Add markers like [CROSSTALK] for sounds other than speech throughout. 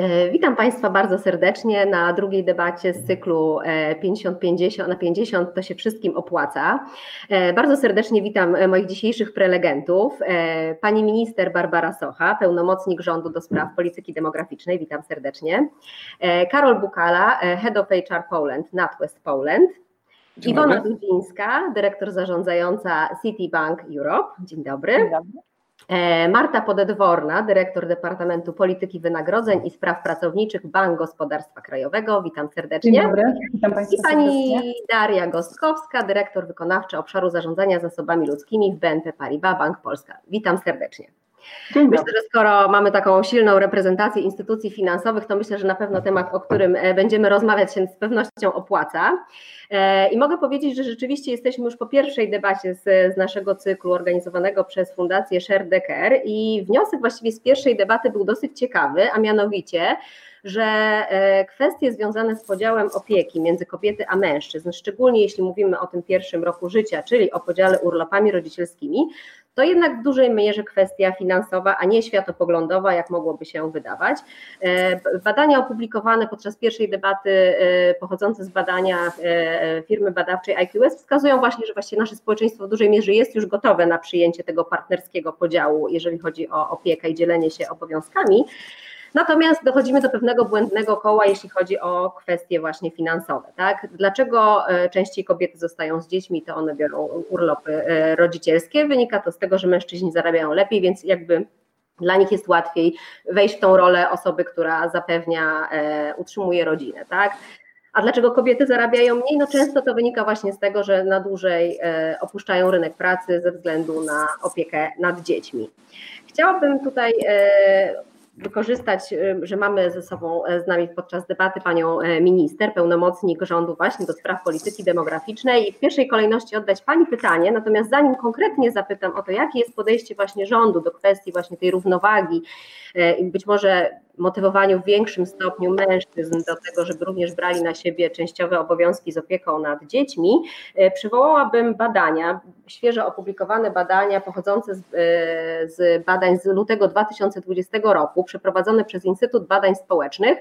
E, witam Państwa bardzo serdecznie na drugiej debacie z cyklu 50-50 e, na 50 to się wszystkim opłaca. E, bardzo serdecznie witam moich dzisiejszych prelegentów. Pani minister Barbara Socha, pełnomocnik rządu do spraw polityki demograficznej, witam serdecznie. Karol Bukala, Head of HR Poland, NatWest Poland. Dzień Iwona Dudzińska, dyrektor zarządzająca Citibank Europe. Dzień dobry. Dzień dobry. E, Marta Podedworna, dyrektor Departamentu Polityki Wynagrodzeń i Spraw Pracowniczych Bank Gospodarstwa Krajowego. Witam serdecznie. Dzień dobry, witam Państwa I pani serdecznie. Daria Gostkowska, dyrektor wykonawczy obszaru zarządzania zasobami ludzkimi w BNP Paribas Bank Polska. Witam serdecznie. Myślę, że skoro mamy taką silną reprezentację instytucji finansowych, to myślę, że na pewno temat, o którym e, będziemy rozmawiać, się z pewnością opłaca. E, I mogę powiedzieć, że rzeczywiście jesteśmy już po pierwszej debacie z, z naszego cyklu organizowanego przez Fundację Share Decker i wniosek właściwie z pierwszej debaty był dosyć ciekawy, a mianowicie, że e, kwestie związane z podziałem opieki między kobiety a mężczyzn, szczególnie jeśli mówimy o tym pierwszym roku życia, czyli o podziale urlopami rodzicielskimi, to jednak w dużej mierze kwestia finansowa, a nie światopoglądowa, jak mogłoby się wydawać. E, badania opublikowane podczas pierwszej debaty, e, pochodzące z badania firmy badawczej IQS, wskazują właśnie, że właściwie nasze społeczeństwo w dużej mierze jest już gotowe na przyjęcie tego partnerskiego podziału, jeżeli chodzi o opiekę i dzielenie się obowiązkami. Natomiast dochodzimy do pewnego błędnego koła, jeśli chodzi o kwestie właśnie finansowe. Tak? Dlaczego e, częściej kobiety zostają z dziećmi, to one biorą urlopy e, rodzicielskie? Wynika to z tego, że mężczyźni zarabiają lepiej, więc jakby dla nich jest łatwiej wejść w tą rolę osoby, która zapewnia, e, utrzymuje rodzinę, tak? A dlaczego kobiety zarabiają mniej? No często to wynika właśnie z tego, że na dłużej opuszczają rynek pracy ze względu na opiekę nad dziećmi. Chciałabym tutaj wykorzystać, y, że mamy ze sobą e, z nami podczas debaty panią e, minister, pełnomocnik rządu właśnie do spraw polityki demograficznej i w pierwszej kolejności oddać pani pytanie, natomiast zanim konkretnie zapytam o to, jakie jest podejście właśnie rządu do kwestii właśnie tej równowagi e, i być może motywowaniu w większym stopniu mężczyzn do tego, żeby również brali na siebie częściowe obowiązki z opieką nad dziećmi, e, przywołałabym badania, świeżo opublikowane badania pochodzące z, e, z badań z lutego 2020 roku, przeprowadzone przez Instytut Badań Społecznych,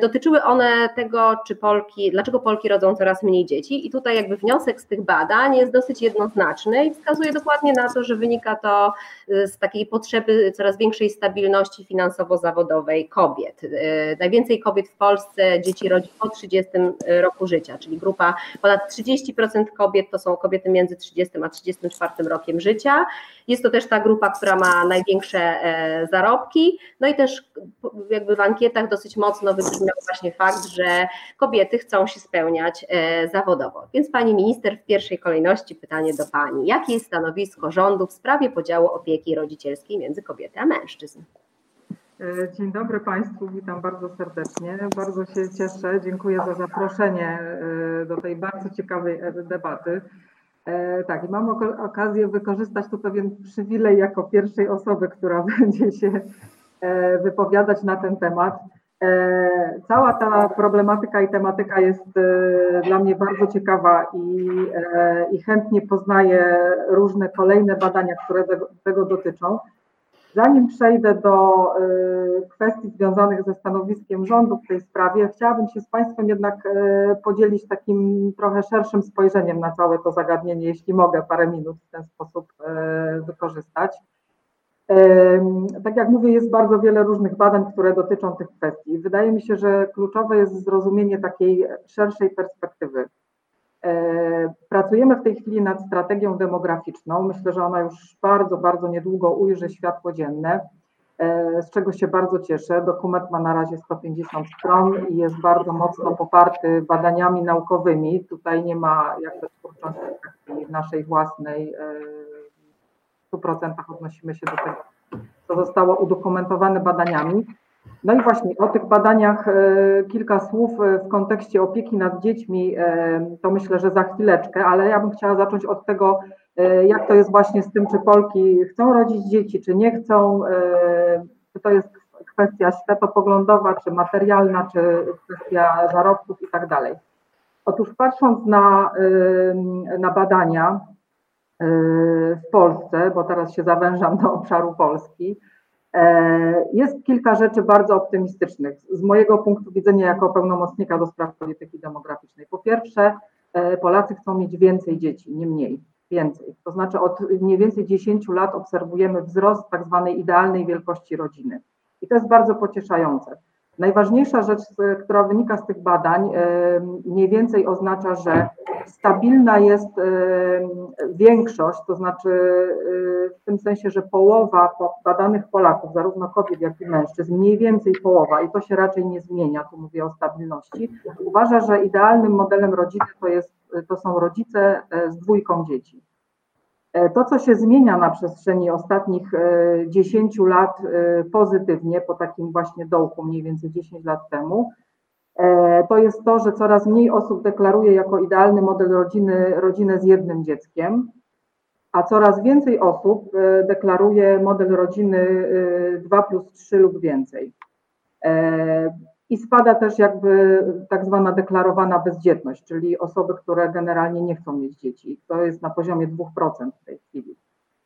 dotyczyły one tego, czy Polki, dlaczego Polki rodzą coraz mniej dzieci. I tutaj jakby wniosek z tych badań jest dosyć jednoznaczny i wskazuje dokładnie na to, że wynika to e, z takiej potrzeby coraz większej stabilności finansowo-zawodowej kobiet. E, najwięcej kobiet w Polsce dzieci rodzi po 30 roku życia, czyli grupa ponad 30% kobiet to są kobiety między 30 a 34 rokiem życia. Jest to też ta grupa, która ma największe zarobki. No i też jakby w ankietach dosyć mocno wybrzmiał właśnie fakt, że kobiety chcą się spełniać e, zawodowo. Więc pani minister, w pierwszej kolejności pytanie do pani. Jakie jest stanowisko rządu w sprawie podziału opieki rodzicielskiej między kobiety a mężczyzn? E, dzień dobry Państwu, witam bardzo serdecznie. Bardzo się cieszę, dziękuję za zaproszenie e, do tej bardzo ciekawej debaty. Tak, i mam okazję wykorzystać tu pewien przywilej jako pierwszej osoby, która [LAUGHS] będzie się wypowiadać na ten temat. E, cała ta problematyka i tematyka jest e, dla mnie bardzo ciekawa i, e, i chętnie poznaję różne kolejne badania, które tego, tego dotyczą. Zanim przejdę do kwestii związanych ze stanowiskiem rządu w tej sprawie, chciałabym się z Państwem jednak podzielić takim trochę szerszym spojrzeniem na całe to zagadnienie, jeśli mogę parę minut w ten sposób wykorzystać. Tak jak mówię, jest bardzo wiele różnych badań, które dotyczą tych kwestii. Wydaje mi się, że kluczowe jest zrozumienie takiej szerszej perspektywy. E, pracujemy w tej chwili nad strategią demograficzną. Myślę, że ona już bardzo, bardzo niedługo ujrzy światło dzienne, e, z czego się bardzo cieszę. Dokument ma na razie 150 stron i jest bardzo mocno poparty badaniami naukowymi. Tutaj nie ma jakby twórczości naszej własnej e, 100% odnosimy się do tego, co zostało udokumentowane badaniami. No i właśnie o tych badaniach e, kilka słów e, w kontekście opieki nad dziećmi, e, to myślę, że za chwileczkę, ale ja bym chciała zacząć od tego, jak to jest właśnie z tym, czy Polki chcą rodzić dzieci, czy nie chcą, czy to jest kwestia światopoglądowa, czy materialna, czy kwestia zarobków i tak dalej. Otóż patrząc na, na badania, w Polsce, bo teraz się zawężam do obszaru Polski, Jest kilka rzeczy bardzo optymistycznych z mojego punktu widzenia jako pełnomocnika do spraw polityki demograficznej. Po pierwsze, Polacy chcą mieć więcej dzieci, nie mniej więcej. To znaczy od mniej więcej 10 lat obserwujemy wzrost tak zwanej idealnej wielkości rodziny. I to jest bardzo pocieszające. Najważniejsza rzecz, która wynika z tych badań, mniej więcej oznacza, że stabilna jest większość, to znaczy w tym sensie, że połowa badanych Polaków, zarówno kobiet, jak i mężczyzn, mniej więcej połowa, i to się raczej nie zmienia, tu mówię o stabilności, uważa, że idealnym modelem rodziny to, jest, to są rodzice z dwójką dzieci. E, to, co się zmienia na przestrzeni ostatnich 10 e, lat e, pozytywnie, po takim właśnie dołku mniej więcej 10 lat temu, to jest to, że coraz mniej osób deklaruje jako idealny model rodziny rodzinę z jednym dzieckiem, a coraz więcej osób deklaruje model rodziny 2 plus 3 lub więcej. I spada też jakby tak zwana deklarowana bezdzietność, czyli osoby, które generalnie nie chcą mieć dzieci. To jest na poziomie 2% w tej chwili.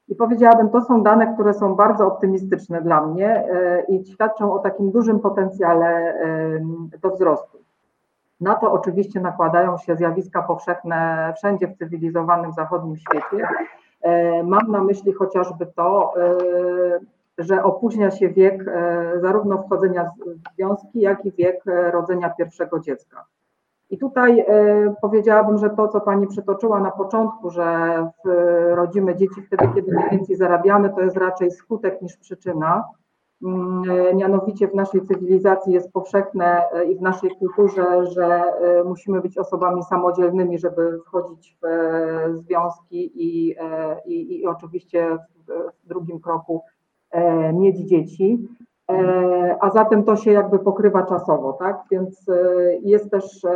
I powiedziałabym, to są dane, które są bardzo optymistyczne dla mnie e, i świadczą o takim dużym potencjale e, do wzrostu. Na to oczywiście nakładają się zjawiska powszechne wszędzie w cywilizowanym zachodnim świecie. E, mam na myśli chociażby to, że opóźnia się wiek e, zarówno wchodzenia w związki, jak i wiek e, rodzenia pierwszego dziecka. I tutaj e, powiedziałabym, że to, co Pani przytoczyła na początku, że rodzimy dzieci wtedy, kiedy najwięcej zarabiamy, to jest raczej skutek niż przyczyna. Mm, mianowicie w naszej cywilizacji jest powszechne i w naszej kulturze, że musimy być osobami samodzielnymi, żeby wchodzić w związki i, i, i oczywiście w drugim kroku mieć dzieci, e, a zatem to się jakby pokrywa czasowo, tak? Więc e, jest też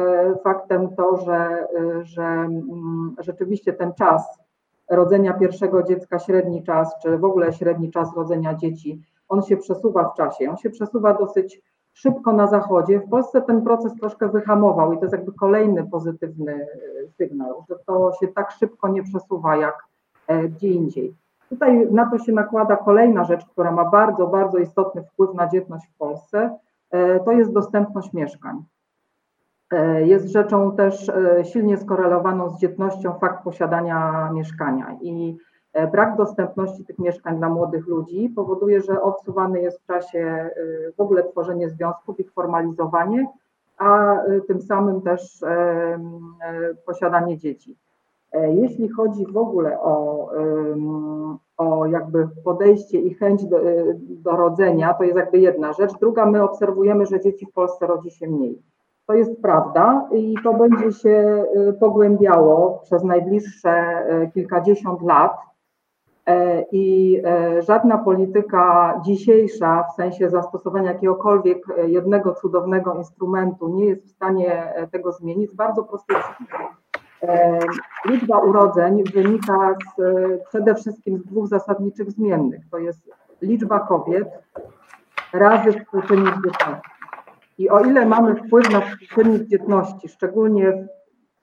faktem to, że, że mm, rzeczywiście ten czas rodzenia pierwszego dziecka, średni czas, czy w ogóle średni czas rodzenia dzieci, on się przesuwa w czasie, on się przesuwa dosyć szybko na zachodzie. W Polsce ten proces troszkę wyhamował i to jest jakby kolejny pozytywny sygnał, że to się tak szybko nie przesuwa jak gdzie indziej. Tutaj na to się nakłada kolejna rzecz, która ma bardzo, bardzo istotny wpływ na dzietność w Polsce, e, to jest dostępność mieszkań. E, jest rzeczą też e, silnie skorelowaną z dzietnością fakt posiadania mieszkania i brak dostępności tych mieszkań dla młodych ludzi powoduje, że odsuwany jest w czasie w ogóle tworzenie związków, ich formalizowanie, a tym samym też posiadanie dzieci. E, jeśli chodzi w ogóle o, o jakby podejście i chęć do, e, do rodzenia, to jest jakby jedna rzecz. Druga, my obserwujemy, że dzieci w Polsce rodzi się mniej. To jest prawda i to będzie się e, pogłębiało przez najbliższe kilkadziesiąt lat. I żadna polityka dzisiejsza, w sensie zastosowania jakiegokolwiek jednego cudownego instrumentu, nie jest w stanie tego zmienić z bardzo prostej przyczyny Liczba urodzeń wynika z, przede wszystkim z dwóch zasadniczych zmiennych. To jest liczba kobiet razy współczynnik dzietności. I o ile mamy wpływ na współczynnik dzietności, szczególnie,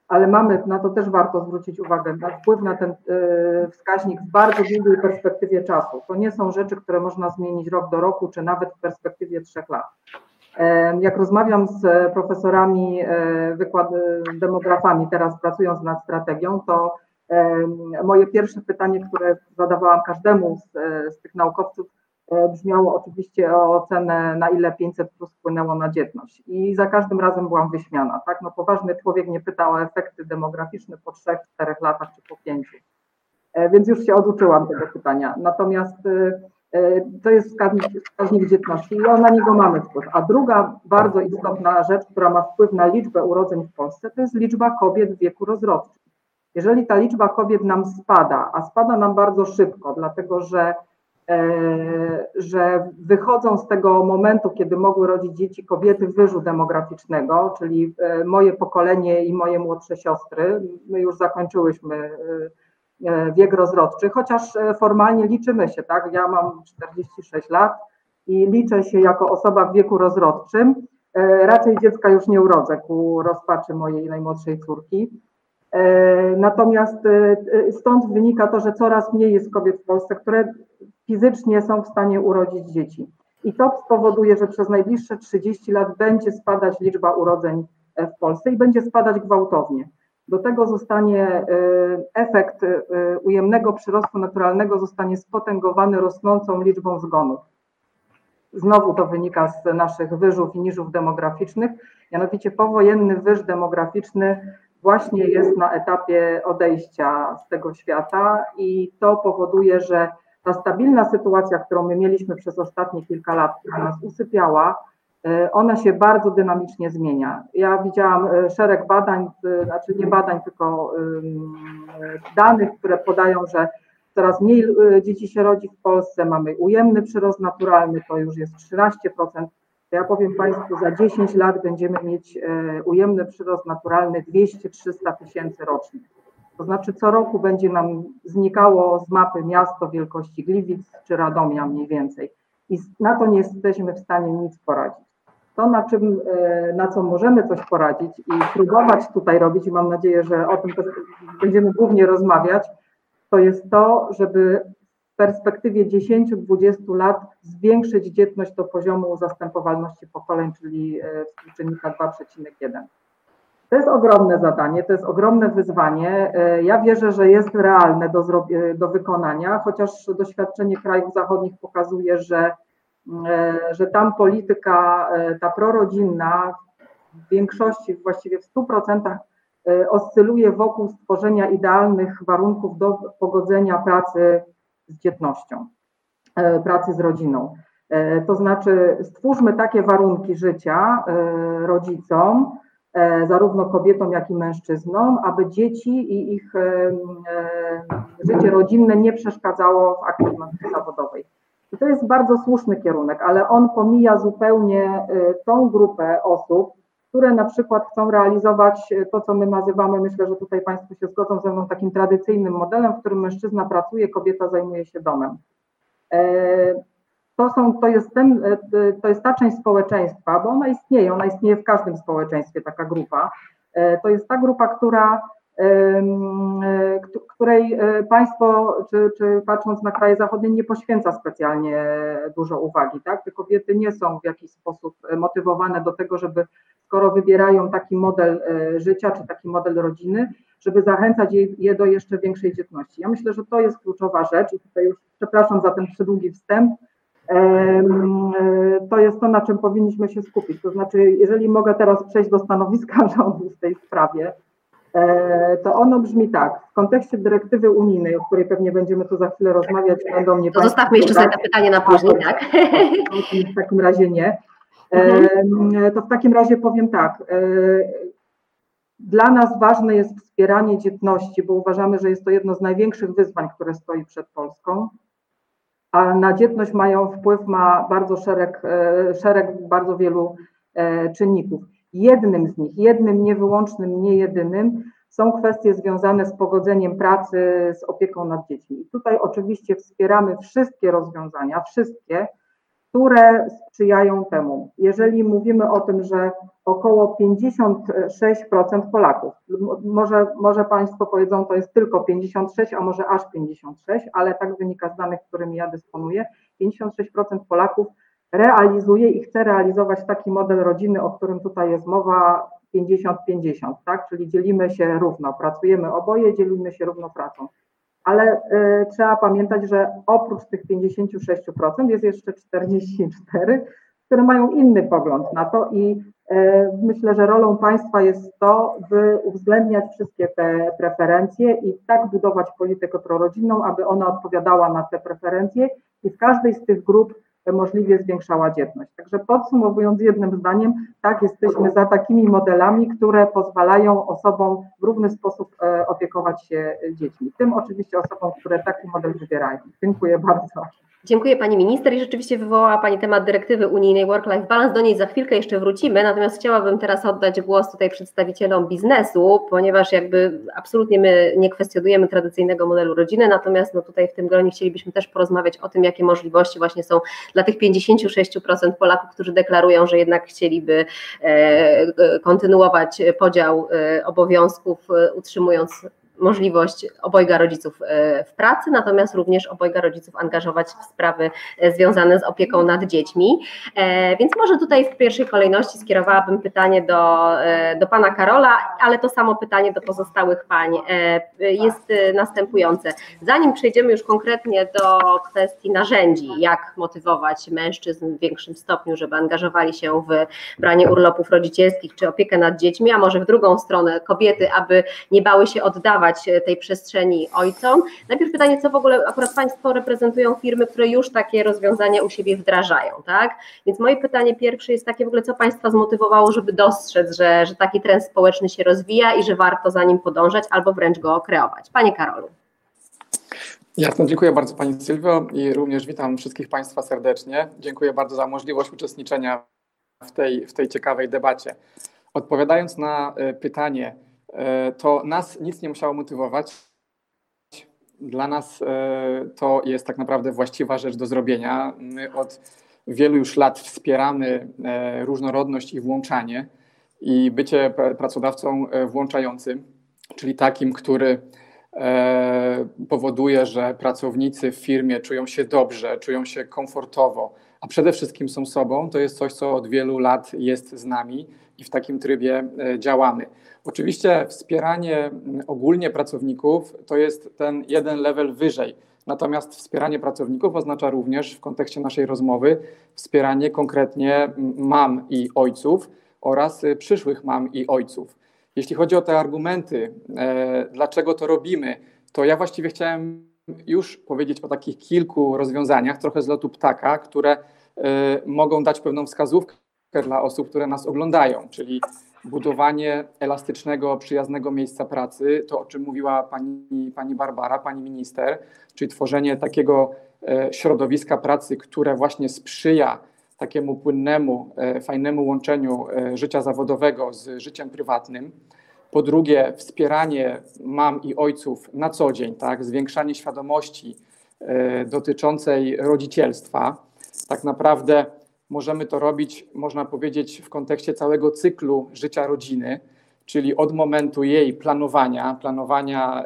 ale mamy, na to też warto zwrócić uwagę, na wpływ na ten e, wskaźnik w bardzo długiej perspektywie czasu. To nie są rzeczy, które można zmienić rok do roku, czy nawet w perspektywie trzech lat. Jak rozmawiam z profesorami, e, wykład, demografami, teraz pracując nad strategią, to moje pierwsze pytanie, które zadawałam każdemu z, z tych naukowców, e, brzmiało oczywiście o ocenę, na ile 500 plus wpłynęło na dzietność. I za każdym razem byłam wyśmiana. Tak? No, poważny człowiek nie pyta o efekty demograficzne po 3-4 latach czy po 5. E, więc już się oduczyłam tego pytania. Natomiast E, to jest wskaźnik, wskaźnik dzietności i na niego mamy wpływ. A druga bardzo istotna rzecz, która ma wpływ na liczbę urodzeń w Polsce, to jest liczba kobiet w wieku rozrodczym. Jeżeli ta liczba kobiet nam spada, a spada nam bardzo szybko, dlatego że, e, że wychodzą z tego momentu, kiedy mogły rodzić dzieci kobiety wyżu demograficznego, czyli e, moje pokolenie i moje młodsze siostry, my już zakończyłyśmy e, E, wiek rozrodczy, chociaż e, formalnie liczymy się, tak? Ja mam 46 lat i liczę się jako osoba w wieku rozrodczym. E, raczej dziecka już nie urodzę ku rozpaczy mojej najmłodszej córki. Natomiast stąd wynika to, że coraz mniej jest kobiet w Polsce, które fizycznie są w stanie urodzić dzieci. I to spowoduje, że przez najbliższe 30 lat będzie spadać liczba urodzeń w Polsce i będzie spadać gwałtownie. Do tego zostanie y, efekt y, ujemnego przyrostu naturalnego zostanie spotęgowany rosnącą liczbą zgonów. Znowu to wynika z naszych wyżów i niżów demograficznych, mianowicie powojenny wyż demograficzny właśnie jest na etapie odejścia z tego świata i to powoduje, że ta stabilna sytuacja, którą my mieliśmy przez ostatnie kilka lat, która nas usypiała, ona się bardzo dynamicznie zmienia. Ja widziałam e, szereg badań, e, znaczy nie badań, tylko danych, które podają, że coraz mniej dzieci się rodzi w Polsce, mamy ujemny przyrost naturalny, to już jest 13%. Ja powiem Państwu, za 10 lat będziemy mieć ujemny przyrost naturalny 200-300 tysięcy rocznie. To znaczy co roku będzie nam znikało z mapy miasto wielkości Gliwic czy Radomia mniej więcej. I na to nie jesteśmy w stanie nic poradzić. To, na, czym, e, na co możemy coś poradzić i próbować tutaj robić, i mam nadzieję, że o tym będziemy głównie rozmawiać, to jest to, żeby w perspektywie 10-20 lat zwiększyć dzietność do poziomu zastępowalności pokoleń, czyli e, współczynnika 2,1. To jest ogromne zadanie, to jest ogromne wyzwanie. E, ja wierzę, że jest realne do, do wykonania, chociaż doświadczenie krajów zachodnich pokazuje, że że tam polityka, e, ta prorodzinna w większości, właściwie w 100% e, oscyluje wokół stworzenia idealnych warunków do pogodzenia pracy z dzietnością, pracy z rodziną. To znaczy, stwórzmy takie warunki życia rodzicom, zarówno kobietom, jak i mężczyznom, aby dzieci i ich życie rodzinne nie przeszkadzało w aktywności zawodowej. I to jest bardzo słuszny kierunek, ale on pomija zupełnie y, tą grupę osób, które na przykład chcą realizować y, to, co my nazywamy, myślę, że tutaj Państwo się zgodzą ze mną, takim tradycyjnym modelem, w którym mężczyzna pracuje, kobieta zajmuje się domem. E, to, są, to, jest ten, e, to jest ta część społeczeństwa, bo ona istnieje, ona istnieje w każdym społeczeństwie, taka grupa. E, to jest ta grupa, która której e, państwo, czy, czy patrząc na kraje zachodnie, nie poświęca specjalnie dużo uwagi. Tak? Te kobiety nie są w jakiś sposób motywowane do tego, żeby skoro wybierają taki model e, życia, czy taki model rodziny, żeby zachęcać je, do jeszcze większej dzietności. Ja myślę, że to jest kluczowa rzecz i tutaj już przepraszam za ten przydługi wstęp, e, to jest to, na czym powinniśmy się skupić. To znaczy, jeżeli mogę teraz przejść do stanowiska [LAUGHS] rządu w tej sprawie, E, to ono brzmi tak. W kontekście dyrektywy unijnej, o której pewnie będziemy tu za chwilę rozmawiać, będą mnie. To zostawmy jeszcze sobie to pytanie na później, tak? W takim razie nie. E, mhm. To w takim razie powiem tak. E, dla nas ważne jest wspieranie dzietności, bo uważamy, że jest to jedno z największych wyzwań, które stoi przed Polską. A na dzietność mają wpływ ma bardzo szereg, szereg bardzo wielu czynników. Jednym z nich, jednym niewyłącznym, nie jedynym, są kwestie związane z pogodzeniem pracy z opieką nad dziećmi. I tutaj oczywiście wspieramy wszystkie rozwiązania, wszystkie, które sprzyjają temu. Jeżeli mówimy o tym, że około 56% Polaków, może, może Państwo powiedzą, to jest tylko 56, a może aż 56, ale tak wynika z danych, którymi ja dysponuję, 56% Polaków realizuje i chce realizować taki model rodziny, o którym tutaj jest mowa, 50-50, tak? Czyli dzielimy się równo, pracujemy oboje, dzielimy się równo pracą. Ale y, trzeba pamiętać, że oprócz tych 56% jest jeszcze 44, które mają inny pogląd na to i y, myślę, że rolą państwa jest to, by uwzględniać wszystkie te preferencje i tak budować politykę prorodzinną, aby ona odpowiadała na te preferencje i w każdej z tych grup możliwie zwiększała dzietność. Także podsumowując jednym zdaniem, tak, jesteśmy za takimi modelami, które pozwalają osobom w równy sposób e, opiekować się dziećmi. Tym oczywiście osobom, które taki model wybierają. Dziękuję bardzo. Dziękuję Pani Minister i rzeczywiście wywołała Pani temat dyrektywy unijnej Work-Life Balance. Do niej za chwilkę jeszcze wrócimy, natomiast chciałabym teraz oddać głos tutaj przedstawicielom biznesu, ponieważ jakby absolutnie my nie kwestionujemy tradycyjnego modelu rodziny, natomiast no tutaj w tym gronie chcielibyśmy też porozmawiać o tym, jakie możliwości właśnie są dla tych 56% Polaków, którzy deklarują, że jednak chcieliby e, kontynuować podział e, obowiązków, e, utrzymując możliwość obojga rodziców w pracy, natomiast również obojga rodziców angażować w sprawy związane z opieką nad dziećmi. Więc może tutaj w pierwszej kolejności skierowałabym pytanie do, do pana Karola, ale to samo pytanie do pozostałych pań jest następujące. Zanim przejdziemy już konkretnie do kwestii narzędzi, jak motywować mężczyzn w większym stopniu, żeby angażowali się w branie urlopów rodzicielskich czy opiekę nad dziećmi, a może w drugą stronę kobiety, aby nie bały się oddawać tej przestrzeni ojcom. Najpierw pytanie, co w ogóle akurat Państwo reprezentują firmy, które już takie rozwiązania u siebie wdrażają, tak? Więc moje pytanie pierwsze jest takie w ogóle, co Państwa zmotywowało, żeby dostrzec, że, że taki trend społeczny się rozwija i że warto za nim podążać albo wręcz go kreować. Panie Karolu. Jasno, dziękuję bardzo Pani Sylwio i również witam wszystkich Państwa serdecznie. Dziękuję bardzo za możliwość uczestniczenia w tej, w tej ciekawej debacie. Odpowiadając na e, pytanie, e, to nas nic nie musiało motywować. Dla nas e, to jest tak naprawdę właściwa rzecz do zrobienia. My od wielu już lat wspieramy różnorodność i włączanie i bycie pracodawcą włączającym, czyli takim, który E, powoduje, że pracownicy w firmie czują się dobrze, czują się komfortowo, a przede wszystkim są sobą, to jest coś, co od wielu lat jest z nami i w takim trybie e, działamy. Oczywiście wspieranie ogólnie pracowników to jest ten jeden level wyżej. Natomiast wspieranie pracowników oznacza również w kontekście naszej rozmowy wspieranie konkretnie mam i ojców oraz e, przyszłych mam i ojców. Jeśli chodzi o te argumenty, e, dlaczego to robimy, to ja właściwie chciałem już powiedzieć o takich kilku rozwiązaniach, trochę z lotu ptaka, które e, mogą dać pewną wskazówkę dla osób, które nas oglądają, czyli budowanie elastycznego, przyjaznego miejsca pracy, to o czym mówiła pani, pani Barbara, pani minister, czyli tworzenie takiego e, środowiska pracy, które właśnie sprzyja takiemu płynnemu, e, fajnemu łączeniu e, życia zawodowego z życiem prywatnym. Po drugie, wspieranie mam i ojców na co dzień, tak? zwiększanie świadomości e, dotyczącej rodzicielstwa. Tak naprawdę możemy to robić, można powiedzieć, w kontekście całego cyklu życia rodziny, czyli od momentu jej planowania, planowania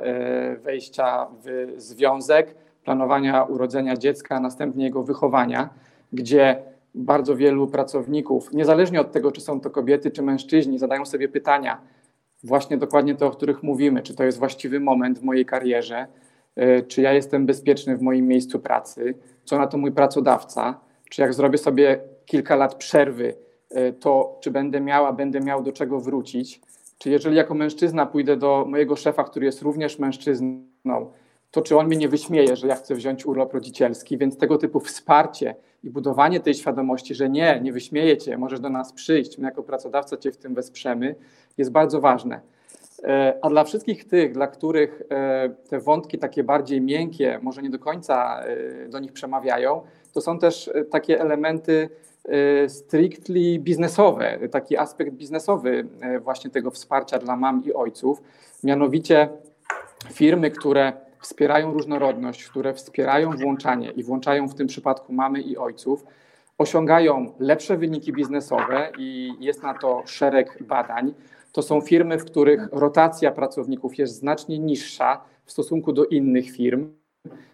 wejścia w związek, planowania urodzenia dziecka, a następnie jego wychowania, gdzie bardzo wielu pracowników, niezależnie od tego, czy są to kobiety, czy mężczyźni, zadają sobie pytania, właśnie dokładnie te, o których mówimy, czy to jest właściwy moment w mojej karierze, e, czy ja jestem bezpieczny w moim miejscu pracy, co na to mój pracodawca, czy jak zrobię sobie kilka lat przerwy, e, to czy będę miała, będę miał do czego wrócić, czy jeżeli jako mężczyzna pójdę do mojego szefa, który jest również mężczyzną, to czy on mnie nie wyśmieje, że ja chcę wziąć urlop rodzicielski, więc tego typu wsparcie i budowanie tej świadomości, że nie, nie wyśmieje cię, możesz do nas przyjść, my jako pracodawca cię w tym wesprzemy, jest bardzo ważne. E, a dla wszystkich tych, dla których e, te wątki takie bardziej miękkie, może nie do końca e, do nich przemawiają, to są też takie elementy strictly biznesowe, taki aspekt biznesowy właśnie tego wsparcia dla mam i ojców. Mianowicie firmy, które wspierają różnorodność, które wspierają włączanie i włączają w tym przypadku mamy i ojców, osiągają lepsze wyniki biznesowe i jest na to szereg badań. To są firmy, w których rotacja pracowników jest znacznie niższa w stosunku do innych firm,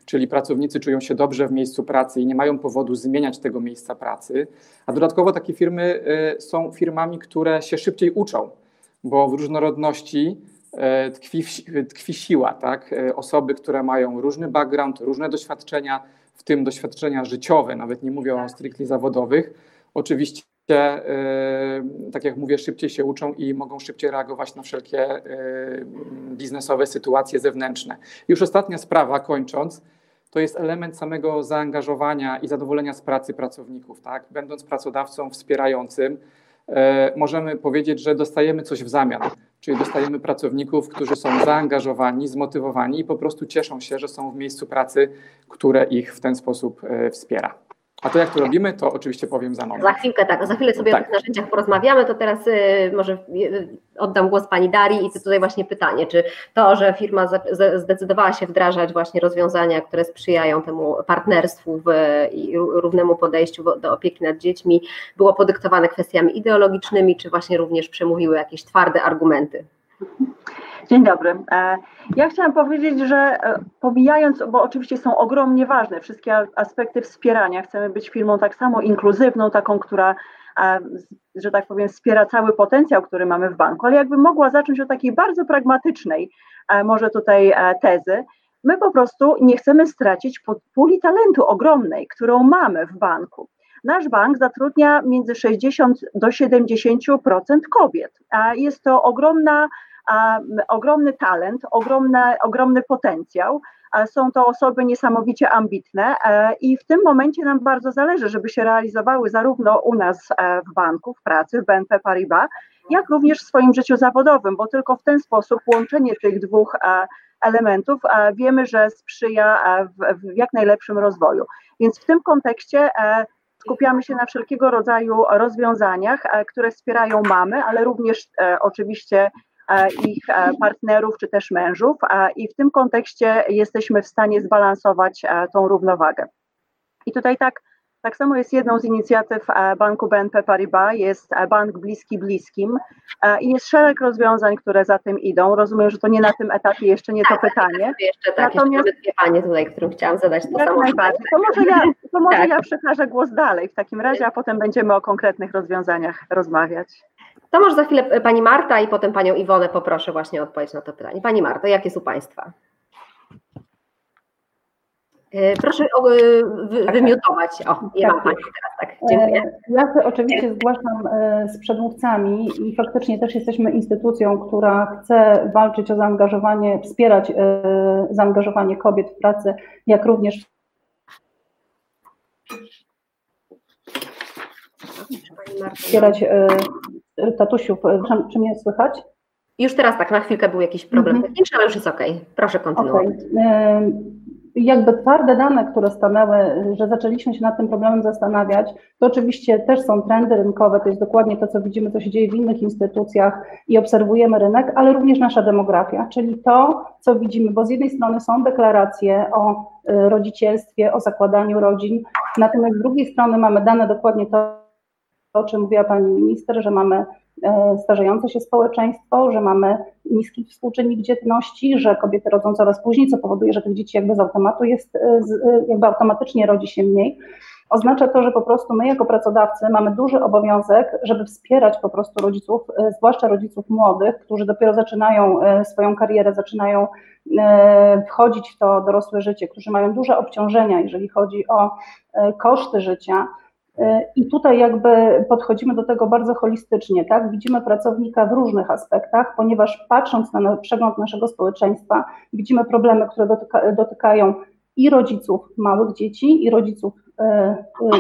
czyli pracownicy czują się dobrze w miejscu pracy i nie mają powodu zmieniać tego miejsca pracy. A dodatkowo takie firmy y, są firmami, które się szybciej uczą, bo w różnorodności tkwi, tkwi siła, tak? E, osoby, które mają różny background, różne doświadczenia, w tym doświadczenia życiowe, nawet nie mówię o stricte zawodowych, oczywiście, e, tak jak mówię, szybciej się uczą i mogą szybciej reagować na wszelkie biznesowe sytuacje zewnętrzne. Już ostatnia sprawa, kończąc, to jest element samego zaangażowania i zadowolenia z pracy pracowników. Tak? Będąc pracodawcą wspierającym, możemy powiedzieć, że dostajemy coś w zamian. Czyli dostajemy pracowników, którzy są zaangażowani, zmotywowani i po prostu cieszą się, że są w miejscu pracy, które ich w ten sposób e, wspiera. A to jak to robimy, to oczywiście powiem za moment. Za chwilkę tak, za chwilę sobie tak. o tych narzędziach porozmawiamy, to teraz y, może y, oddam głos Pani Darii i tutaj właśnie pytanie, czy to, że firma zdecydowała się wdrażać właśnie rozwiązania, które sprzyjają temu partnerstwu w, i równemu podejściu do opieki nad dziećmi, było podyktowane kwestiami ideologicznymi, czy właśnie również przemówiły jakieś twarde argumenty? Dzień dobry. Ja chciałam powiedzieć, że pomijając, bo oczywiście są ogromnie ważne wszystkie aspekty wspierania, chcemy być firmą tak samo inkluzywną, taką, która że tak powiem, wspiera cały potencjał, który mamy w banku, ale jakbym mogła zacząć od takiej bardzo pragmatycznej, może tutaj tezy, my po prostu nie chcemy stracić puli talentu ogromnej, którą mamy w banku. Nasz bank zatrudnia między 60 do 70% kobiet, a jest to ogromna, ogromny talent, ogromna, ogromny potencjał. Są to osoby niesamowicie ambitne e, i w tym momencie nam bardzo zależy, żeby się realizowały zarówno u nas e, w banku, w pracy, w BNP Paribas, jak również w swoim życiu zawodowym, bo tylko w ten sposób łączenie tych dwóch e, elementów wiemy, że sprzyja w, jak najlepszym rozwoju. Więc w tym kontekście skupiamy się na wszelkiego rodzaju rozwiązaniach, które wspierają mamy, ale również oczywiście ich e, partnerów czy też mężów i w tym kontekście jesteśmy w stanie zbalansować e, tą równowagę. I tutaj tak, tak samo jest jedną z inicjatyw banku BNP Paribas, jest bank bliski bliskim i jest szereg rozwiązań, które za tym idą. Rozumiem, że to nie na tym etapie jeszcze nie to tak, pytanie. Jeszcze tak, Natomiast jeszcze pytanie tutaj, którym chciałam zadać to samo pytanie. To może ja, to może tak. ja przekażę głos dalej w takim razie, a potem będziemy o konkretnych rozwiązaniach rozmawiać. To może za chwilę pani Marta i potem panią Iwonę poproszę właśnie o odpowiedź na to pytanie. Pani Marta, jakie są państwa? E, proszę e, wymiutować. O, ja mam Pani teraz, tak. Dziękuję. E, ja się oczywiście zgłaszam z przedmówcami i faktycznie też jesteśmy instytucją, która chce walczyć o zaangażowanie, wspierać zaangażowanie kobiet w pracy, jak również wspierać tatusiów. Czy mnie słychać? Już teraz tak, na chwilkę był jakiś problem mhm. techniczny, ale już jest ok. Proszę kontynuować. Okay. Jakby twarde dane, które stanęły, że zaczęliśmy się nad tym problemem zastanawiać, to oczywiście też są trendy rynkowe, to jest dokładnie to, co widzimy, co się dzieje w innych instytucjach i obserwujemy rynek, ale również nasza demografia, czyli to, co widzimy, bo z jednej strony są deklaracje o y, rodzicielstwie, o zakładaniu rodzin, natomiast z drugiej strony mamy dane dokładnie to, o czym mówiła Pani Minister, że mamy e, starzejące się społeczeństwo, że mamy niski współczynnik dzietności, że kobiety rodzą coraz później, co powoduje, że tych dzieci jakby z automatu jest, e, e, jakby automatycznie rodzi się mniej. Oznacza to, że po prostu my jako pracodawcy mamy duży obowiązek, żeby wspierać po prostu rodziców, zwłaszcza rodziców młodych, którzy dopiero zaczynają swoją karierę, zaczynają wchodzić w to dorosłe życie, którzy mają duże obciążenia, jeżeli chodzi o koszty życia i tutaj jakby podchodzimy do tego bardzo holistycznie, tak? Widzimy pracownika w różnych aspektach, ponieważ patrząc na przegląd naszego społeczeństwa, widzimy problemy, które dotyka, dotykają i rodziców małych dzieci, i rodziców, e,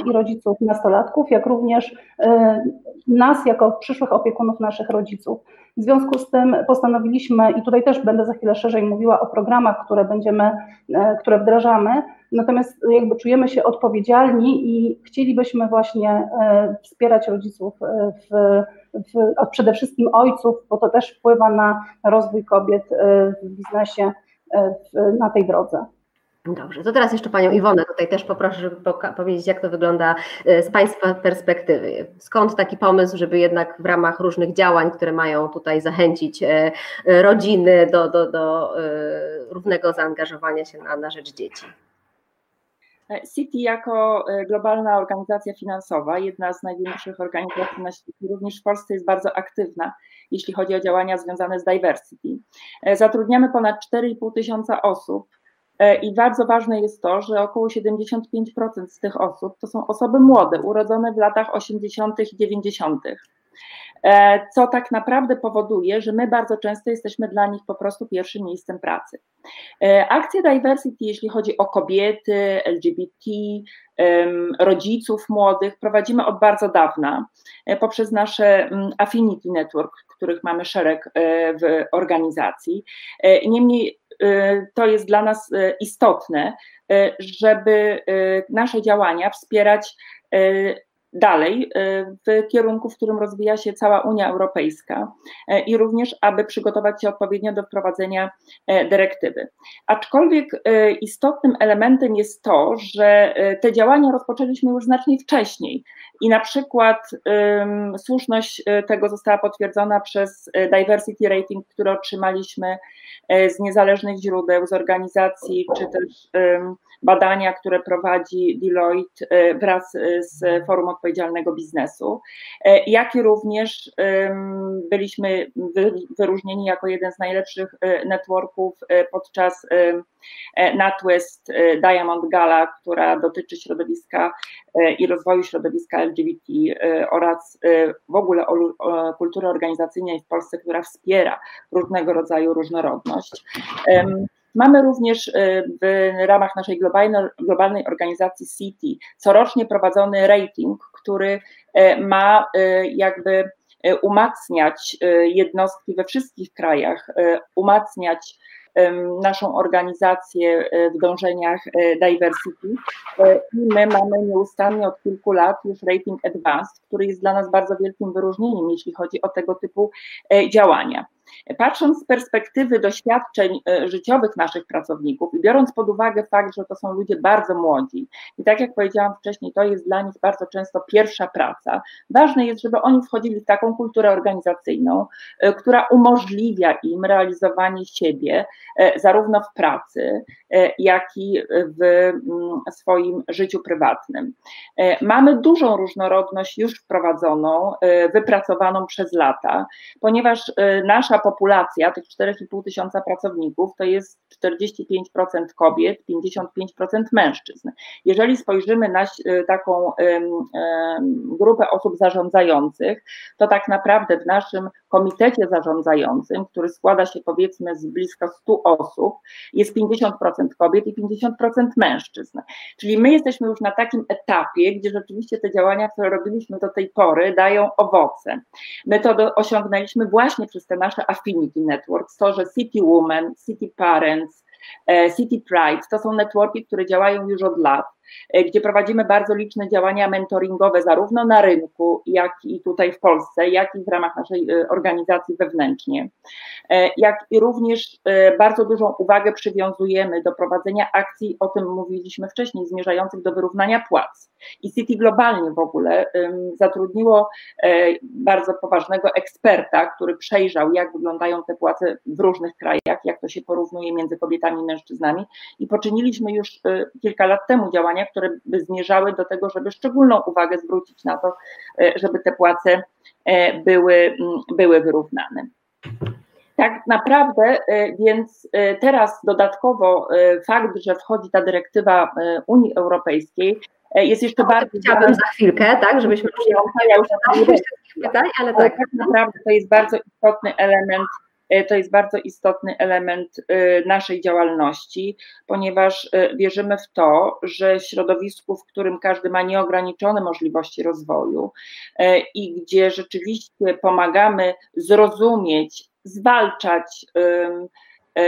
i rodziców nastolatków, jak również e, nas jako przyszłych opiekunów naszych rodziców. W związku z tym postanowiliśmy, i tutaj też będę za chwilę szerzej mówiła o programach, które będziemy, e, które wdrażamy, natomiast jakby czujemy się odpowiedzialni i chcielibyśmy właśnie e, wspierać rodziców e, w, w, przede wszystkim ojców, bo to też wpływa na rozwój kobiet w biznesie na tej drodze. Dobrze, to teraz jeszcze Panią Iwonę tutaj też poproszę, żeby powiedzieć, jak to wygląda e, z Państwa perspektywy. Skąd taki pomysł, żeby jednak w ramach różnych działań, które mają tutaj zachęcić e, rodziny do, do, do e, równego zaangażowania się na, na rzecz dzieci? City jako globalna organizacja finansowa, jedna z największych organizacji na świecie, również w Polsce jest bardzo aktywna, jeśli chodzi o działania związane z diversity. Zatrudniamy ponad 4,5 tysiąca osób E, I bardzo ważne jest to, że około 75% z tych osób to są osoby młode, urodzone w latach 80. i 90., e, co tak naprawdę powoduje, że my bardzo często jesteśmy dla nich po prostu pierwszym miejscem pracy. E, akcje diversity, jeśli chodzi o kobiety, LGBT, rodziców młodych, prowadzimy od bardzo dawna poprzez nasze mm, Affinity Network, których mamy szereg w organizacji. Niemniej to jest dla nas y, istotne, y, żeby nasze działania wspierać dalej w kierunku, w którym rozwija się cała Unia Europejska i również, aby przygotować się odpowiednio do wprowadzenia dyrektywy. Aczkolwiek istotnym elementem jest to, że te działania rozpoczęliśmy już znacznie wcześniej i na przykład słuszność tego została potwierdzona przez Diversity Rating, który otrzymaliśmy z niezależnych źródeł, z organizacji czy też badania, które prowadzi Deloitte e, wraz e, z Forum Odpowiedzialnego Biznesu, e, jak i również byliśmy wyróżnieni jako jeden z najlepszych networków podczas NatWest Diamond Gala, która dotyczy środowiska i rozwoju środowiska LGBT oraz w ogóle kultury organizacyjnej w Polsce, która wspiera różnego rodzaju różnorodność. Mamy również y, w ramach naszej globalnej, organizacji City corocznie prowadzony rating, który y, ma y, jakby umacniać jednostki we wszystkich krajach, umacniać naszą organizację w dążeniach diversity. I my mamy nieustannie od kilku lat już rating advanced, który jest dla nas bardzo wielkim wyróżnieniem, jeśli chodzi o tego typu działania. Patrząc z perspektywy doświadczeń e, życiowych naszych pracowników i biorąc pod uwagę fakt, że to są ludzie bardzo młodzi, i tak jak powiedziałam wcześniej, to jest dla nich bardzo często pierwsza praca, ważne jest, żeby oni wchodzili w taką kulturę organizacyjną, e, która umożliwia im realizowanie siebie e, zarówno w pracy, jak i w mm, swoim życiu prywatnym. Mamy dużą różnorodność już wprowadzoną, wypracowaną przez lata, ponieważ nasza populacja, tych 4,5 tysiąca pracowników, to jest 45% kobiet, 55% mężczyzn. Jeżeli spojrzymy na e, taką grupę osób zarządzających, to tak naprawdę w naszym komitecie zarządzającym, który składa się powiedzmy z blisko 100 osób, jest 50% kobiet i 50% mężczyzn. Czyli my jesteśmy już na takim etapie, gdzie rzeczywiście te działania, które robiliśmy do tej pory, dają owoce. My to osiągnęliśmy właśnie przez te nasze Affinity Networks, to, że City Women, City Parents, e, City Pride to są networki, które działają już od lat gdzie prowadzimy bardzo liczne działania mentoringowe, zarówno na rynku, jak i tutaj w Polsce, jak i w ramach naszej e, organizacji wewnętrznie. E, jak i również bardzo dużą uwagę przywiązujemy do prowadzenia akcji, o tym mówiliśmy wcześniej, zmierzających do wyrównania płac. I City globalnie w ogóle zatrudniło bardzo poważnego eksperta, który przejrzał, jak wyglądają te płace w różnych krajach, jak to się porównuje między kobietami i mężczyznami. I poczyniliśmy już kilka lat temu działania, które by zmierzały do tego, żeby szczególną uwagę zwrócić na to, e, żeby te płace e, były, były wyrównane. Tak naprawdę, e, więc teraz dodatkowo fakt, że wchodzi ta dyrektywa Unii Europejskiej, jest jeszcze no, bardziej. Chciałabym za chwilkę, tak, żebyśmy już nie pytań, ale tak. tak naprawdę to jest bardzo istotny element to jest bardzo istotny element e, naszej działalności, ponieważ e, wierzymy w to, że środowisku, w którym każdy ma nieograniczone możliwości rozwoju i gdzie rzeczywiście pomagamy zrozumieć, zwalczać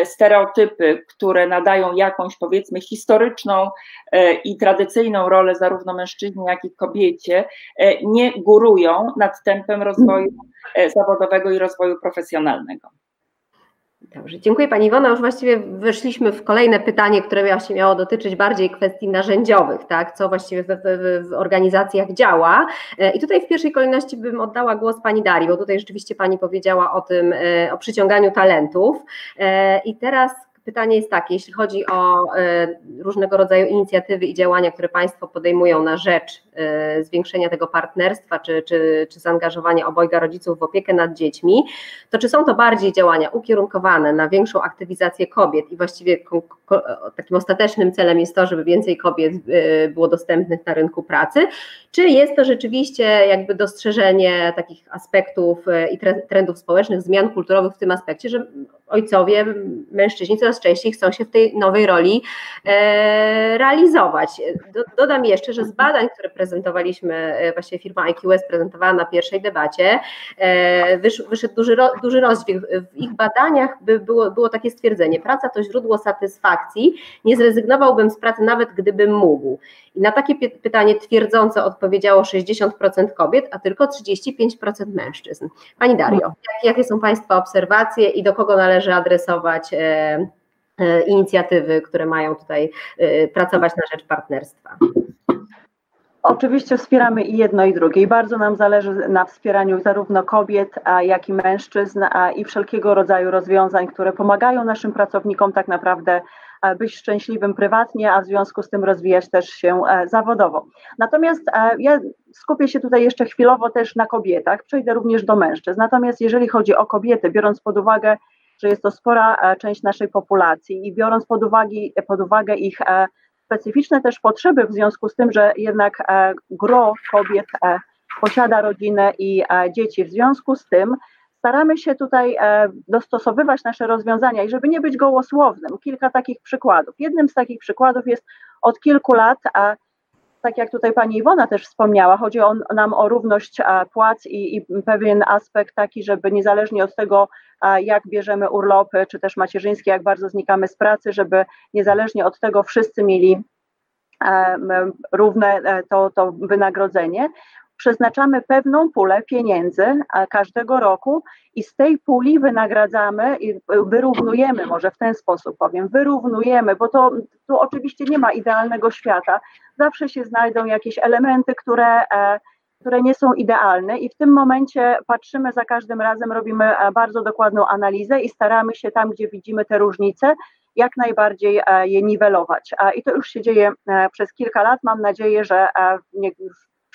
stereotypy, które nadają jakąś powiedzmy historyczną i tradycyjną rolę zarówno mężczyźnie, jak i kobiecie, nie górują nad tempem rozwoju zawodowego i rozwoju profesjonalnego. Dobrze, dziękuję Pani Iwona. Już właściwie weszliśmy w kolejne pytanie, które właśnie miało dotyczyć bardziej kwestii narzędziowych, tak? co właściwie w, w, w, organizacjach działa. E, I tutaj w pierwszej kolejności bym oddała głos Pani Darii, bo tutaj rzeczywiście Pani powiedziała o tym, e, o przyciąganiu talentów. E, I teraz Pytanie jest takie, jeśli chodzi o e, różnego rodzaju inicjatywy i działania, które Państwo podejmują na rzecz e, zwiększenia tego partnerstwa, czy, czy, czy zaangażowania obojga rodziców w opiekę nad dziećmi, to czy są to bardziej działania ukierunkowane na większą aktywizację kobiet i właściwie takim ostatecznym celem jest to, żeby więcej kobiet e, było dostępnych na rynku pracy, czy jest to rzeczywiście jakby dostrzeżenie takich aspektów i trendów społecznych, zmian kulturowych w tym aspekcie, że ojcowie, mężczyźni coraz częściej chcą się w tej nowej roli e, realizować. dodam jeszcze, że z badań, które prezentowaliśmy, e, właśnie firma IQS prezentowała na pierwszej debacie, e, wyszedł duży, duży rozdźwięk. W ich badaniach było, było takie stwierdzenie, praca to źródło satysfakcji, satysfakcji, nie zrezygnowałbym z pracy nawet gdybym mógł. I na takie pytanie twierdząco odpowiedziało 60% kobiet, a tylko 35% mężczyzn. Pani Dario, jakie są Państwa obserwacje i do kogo należy adresować e, e, inicjatywy, które mają tutaj e, pracować na rzecz partnerstwa? Oczywiście wspieramy i jedno i drugie i bardzo nam zależy na wspieraniu zarówno kobiet, jak i mężczyzn i wszelkiego rodzaju rozwiązań, które pomagają naszym pracownikom tak naprawdę być szczęśliwym prywatnie, a w związku z tym rozwijać też się e, zawodowo. Natomiast e, ja skupię się tutaj jeszcze chwilowo też na kobietach, przejdę również do mężczyzn. Natomiast jeżeli chodzi o kobiety, biorąc pod uwagę, że jest to spora e, część naszej populacji i biorąc pod uwagę, pod uwagę ich specyficzne też potrzeby w związku z tym, że jednak gro kobiet posiada rodzinę i dzieci. W związku z tym staramy się tutaj e, dostosowywać nasze rozwiązania i żeby nie być gołosłownym, kilka takich przykładów. Jednym z takich przykładów jest od kilku lat, a tak jak tutaj pani Iwona też wspomniała, chodzi on, nam o równość płac i, i, pewien aspekt taki, żeby niezależnie od tego, jak bierzemy urlopy, czy też macierzyńskie, jak bardzo znikamy z pracy, żeby niezależnie od tego wszyscy mieli e, równe e, to, to wynagrodzenie przeznaczamy pewną pulę pieniędzy każdego roku i z tej puli wynagradzamy i wyrównujemy, może w ten sposób powiem, wyrównujemy, bo to tu oczywiście nie ma idealnego świata. Zawsze się znajdą jakieś elementy, które, e, które nie są idealne i w tym momencie patrzymy za każdym razem, robimy e, bardzo dokładną analizę i staramy się tam, gdzie widzimy te różnice, jak najbardziej e, je niwelować. I to już się dzieje przez kilka lat. Mam nadzieję, że w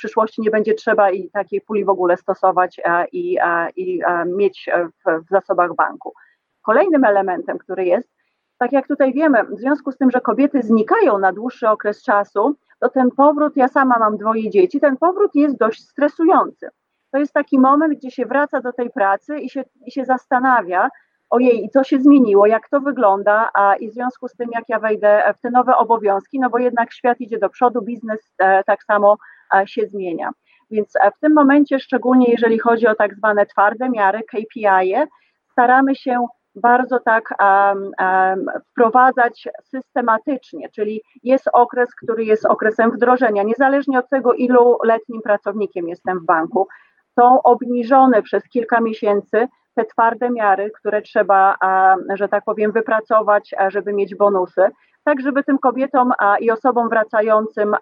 przyszłości nie będzie trzeba i takiej puli w ogóle stosować e, i, e, i e, mieć w, w zasobach banku. Kolejnym elementem, który jest, tak jak tutaj wiemy, w związku z tym, że kobiety znikają na dłuższy okres czasu, to ten powrót, ja sama mam dwoje dzieci, ten powrót jest dość stresujący. To jest taki moment, gdzie się wraca do tej pracy i się, i się zastanawia, ojej, co się zmieniło, jak to wygląda, a i w związku z tym, jak ja wejdę w te nowe obowiązki, no bo jednak świat idzie do przodu, biznes tak samo się zmienia. Więc w tym momencie, szczególnie jeżeli chodzi o tak zwane twarde miary, KPI, -e, staramy się bardzo tak um, um, wprowadzać systematycznie, czyli jest okres, który jest okresem wdrożenia, niezależnie od tego, ilu letnim pracownikiem jestem w banku. Są obniżone przez kilka miesięcy te twarde miary, które trzeba, że tak powiem, wypracować, żeby mieć bonusy tak żeby tym kobietom i osobom wracającym,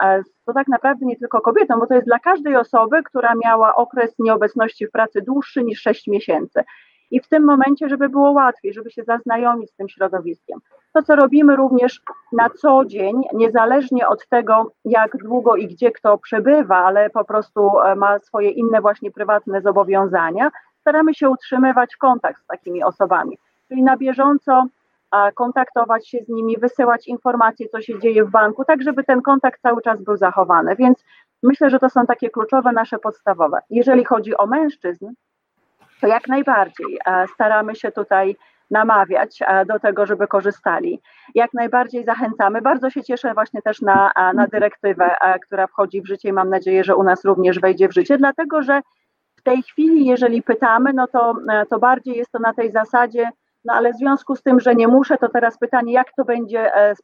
to tak naprawdę nie tylko kobietom, bo to jest dla każdej osoby, która miała okres nieobecności w pracy dłuższy niż 6 miesięcy. I w tym momencie, żeby było łatwiej, żeby się zaznajomić z tym środowiskiem. To, co robimy również na co dzień, niezależnie od tego, jak długo i gdzie kto przebywa, ale po prostu e, ma swoje inne właśnie prywatne zobowiązania, staramy się utrzymywać kontakt z takimi osobami. Czyli na bieżąco kontaktować się z nimi, wysyłać informacje, co się dzieje w banku, tak żeby ten kontakt cały czas był zachowany. Więc myślę, że to są takie kluczowe nasze podstawowe. Jeżeli chodzi o mężczyzn, to jak najbardziej e, staramy się tutaj namawiać e, do tego, żeby korzystali. Jak najbardziej zachęcamy. Bardzo się cieszę właśnie też na, e, na dyrektywę, która wchodzi w życie i mam nadzieję, że u nas również wejdzie w życie, dlatego że w tej chwili, jeżeli pytamy, no to, to bardziej jest to na tej zasadzie, no ale w związku z tym, że nie muszę, to teraz pytanie, jak to będzie, e,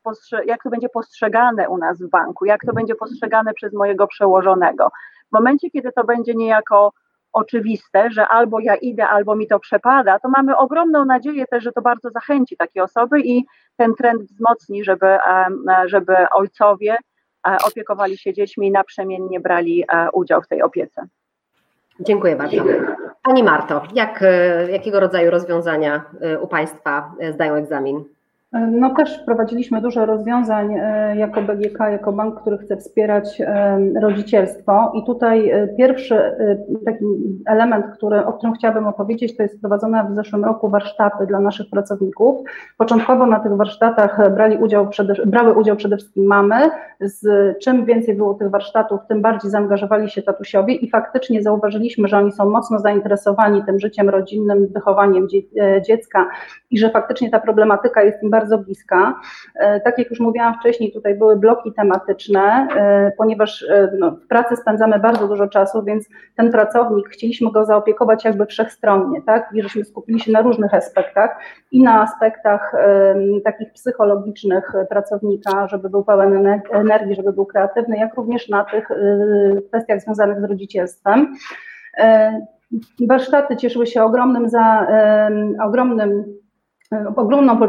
jak to będzie postrzegane u nas w banku, jak to będzie postrzegane przez mojego przełożonego. W momencie, kiedy to będzie niejako oczywiste, że albo ja idę, albo mi to przepada, to mamy ogromną nadzieję też, że to bardzo zachęci takie osoby i ten trend wzmocni, żeby, e, żeby ojcowie e, opiekowali się dziećmi i naprzemiennie brali udział w tej opiece. Dziękuję bardzo. Pani Marto, jak, e, jakiego rodzaju rozwiązania e, u Państwa e, zdają egzamin? No też wprowadziliśmy dużo rozwiązań jako BGK, jako bank, który chce wspierać rodzicielstwo i tutaj pierwszy taki element, który, o którym chciałabym opowiedzieć, to jest wprowadzone w zeszłym roku warsztaty dla naszych pracowników. Początkowo na tych warsztatach brali udział przede, brały udział przede wszystkim mamy, z czym więcej było tych warsztatów, tym bardziej zaangażowali się tatusiowie i faktycznie zauważyliśmy, że oni są mocno zainteresowani tym życiem rodzinnym, wychowaniem dziecka i że faktycznie ta problematyka jest im bardzo bardzo bliska. Tak jak już mówiłam wcześniej, tutaj były bloki tematyczne, ponieważ no, w pracy spędzamy bardzo dużo czasu, więc ten pracownik chcieliśmy go zaopiekować jakby wszechstronnie, tak? I żeśmy skupili się na różnych aspektach i na aspektach takich psychologicznych pracownika, żeby był pełen energii, żeby był kreatywny, jak również na tych kwestiach związanych z rodzicielstwem. Warsztaty cieszyły się ogromnym, za, ogromnym ogromną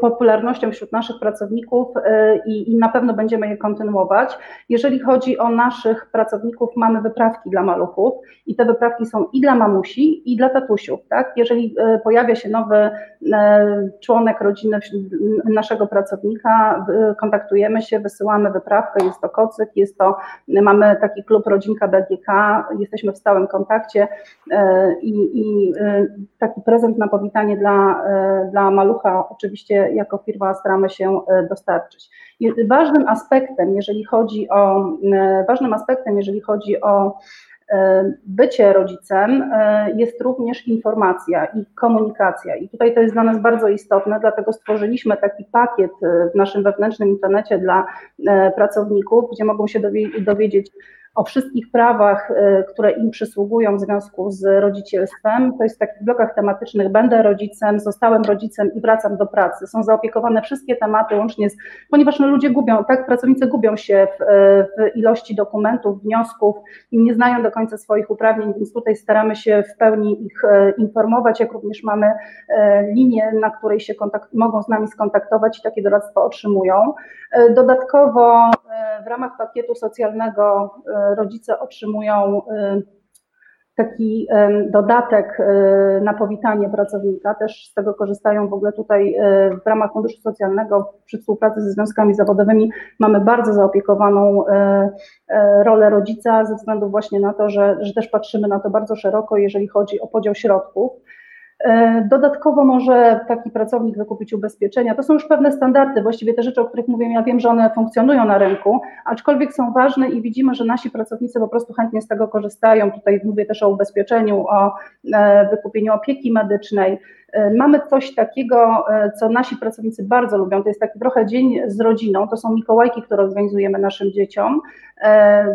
popularnością wśród naszych pracowników e, i, na pewno będziemy je kontynuować. Jeżeli chodzi o naszych pracowników, mamy wyprawki dla maluchów i te wyprawki są i dla mamusi, i dla tatusiów. Tak? Jeżeli e, pojawia się nowy e, członek rodziny naszego pracownika, kontaktujemy się, wysyłamy wyprawkę, jest to kocyk, jest to, mamy taki klub Rodzinka BGK, jesteśmy w stałym kontakcie i, i taki prezent na powitanie dla dla malucha oczywiście jako firma staramy się e, dostarczyć. ważnym aspektem, jeżeli chodzi o e, ważnym aspektem, jeżeli chodzi o e, bycie rodzicem jest również informacja i komunikacja. I tutaj to jest dla nas bardzo istotne, dlatego stworzyliśmy taki pakiet w naszym wewnętrznym internecie dla pracowników, gdzie mogą się dowiedzieć o wszystkich prawach, y, które im przysługują w związku z rodzicielstwem. To jest w takich blokach tematycznych będę rodzicem, zostałem rodzicem i wracam do pracy. Są zaopiekowane wszystkie tematy, łącznie z, ponieważ no, ludzie gubią, tak, pracownicy gubią się w, w ilości dokumentów, wniosków i nie znają do końca swoich uprawnień, więc tutaj staramy się w pełni ich e, informować, jak również mamy linię, na której się kontakt, mogą z nami skontaktować i takie doradztwo otrzymują. Dodatkowo w ramach pakietu socjalnego rodzice otrzymują y, taki dodatek y, na powitanie pracownika, też z tego korzystają w ogóle tutaj y, w ramach Funduszu Socjalnego przy współpracy ze związkami zawodowymi mamy bardzo zaopiekowaną rolę rodzica ze względu właśnie na to, że, że też patrzymy na to bardzo szeroko, jeżeli chodzi o podział środków. E, dodatkowo może taki pracownik wykupić ubezpieczenia. To są już pewne standardy, właściwie te rzeczy, o których mówię, ja wiem, że one funkcjonują na rynku, aczkolwiek są ważne i widzimy, że nasi pracownicy po prostu chętnie z tego korzystają. Tutaj mówię też o ubezpieczeniu, o e, wykupieniu opieki medycznej. E, mamy coś takiego, co nasi pracownicy bardzo lubią, to jest taki trochę dzień z rodziną, to są Mikołajki, które organizujemy naszym dzieciom.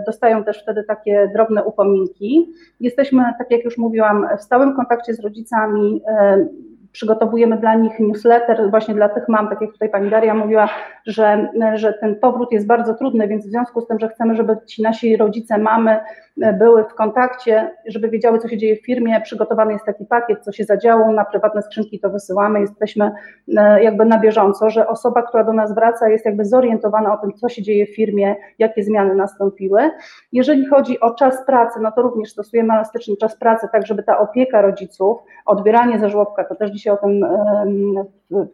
Dostają też wtedy takie drobne upominki. Jesteśmy, tak jak już mówiłam, w stałym kontakcie z rodzicami, E, przygotowujemy dla nich newsletter, właśnie dla tych mam, tak jak tutaj pani Daria mówiła, że, że ten powrót jest bardzo trudny, więc w związku z tym, że chcemy, żeby ci nasi rodzice, mamy były w kontakcie, żeby wiedziały, co się dzieje w firmie. Przygotowany jest taki pakiet, co się zadziało, na prywatne skrzynki to wysyłamy. Jesteśmy e, jakby na bieżąco, że osoba, która do nas wraca, jest jakby zorientowana o tym, co się dzieje w firmie, jakie zmiany nastąpiły. Jeżeli chodzi o czas pracy, no to również stosujemy elastyczny czas pracy, tak żeby ta opieka rodziców, odbieranie ze żłobka, to też dzisiaj o tym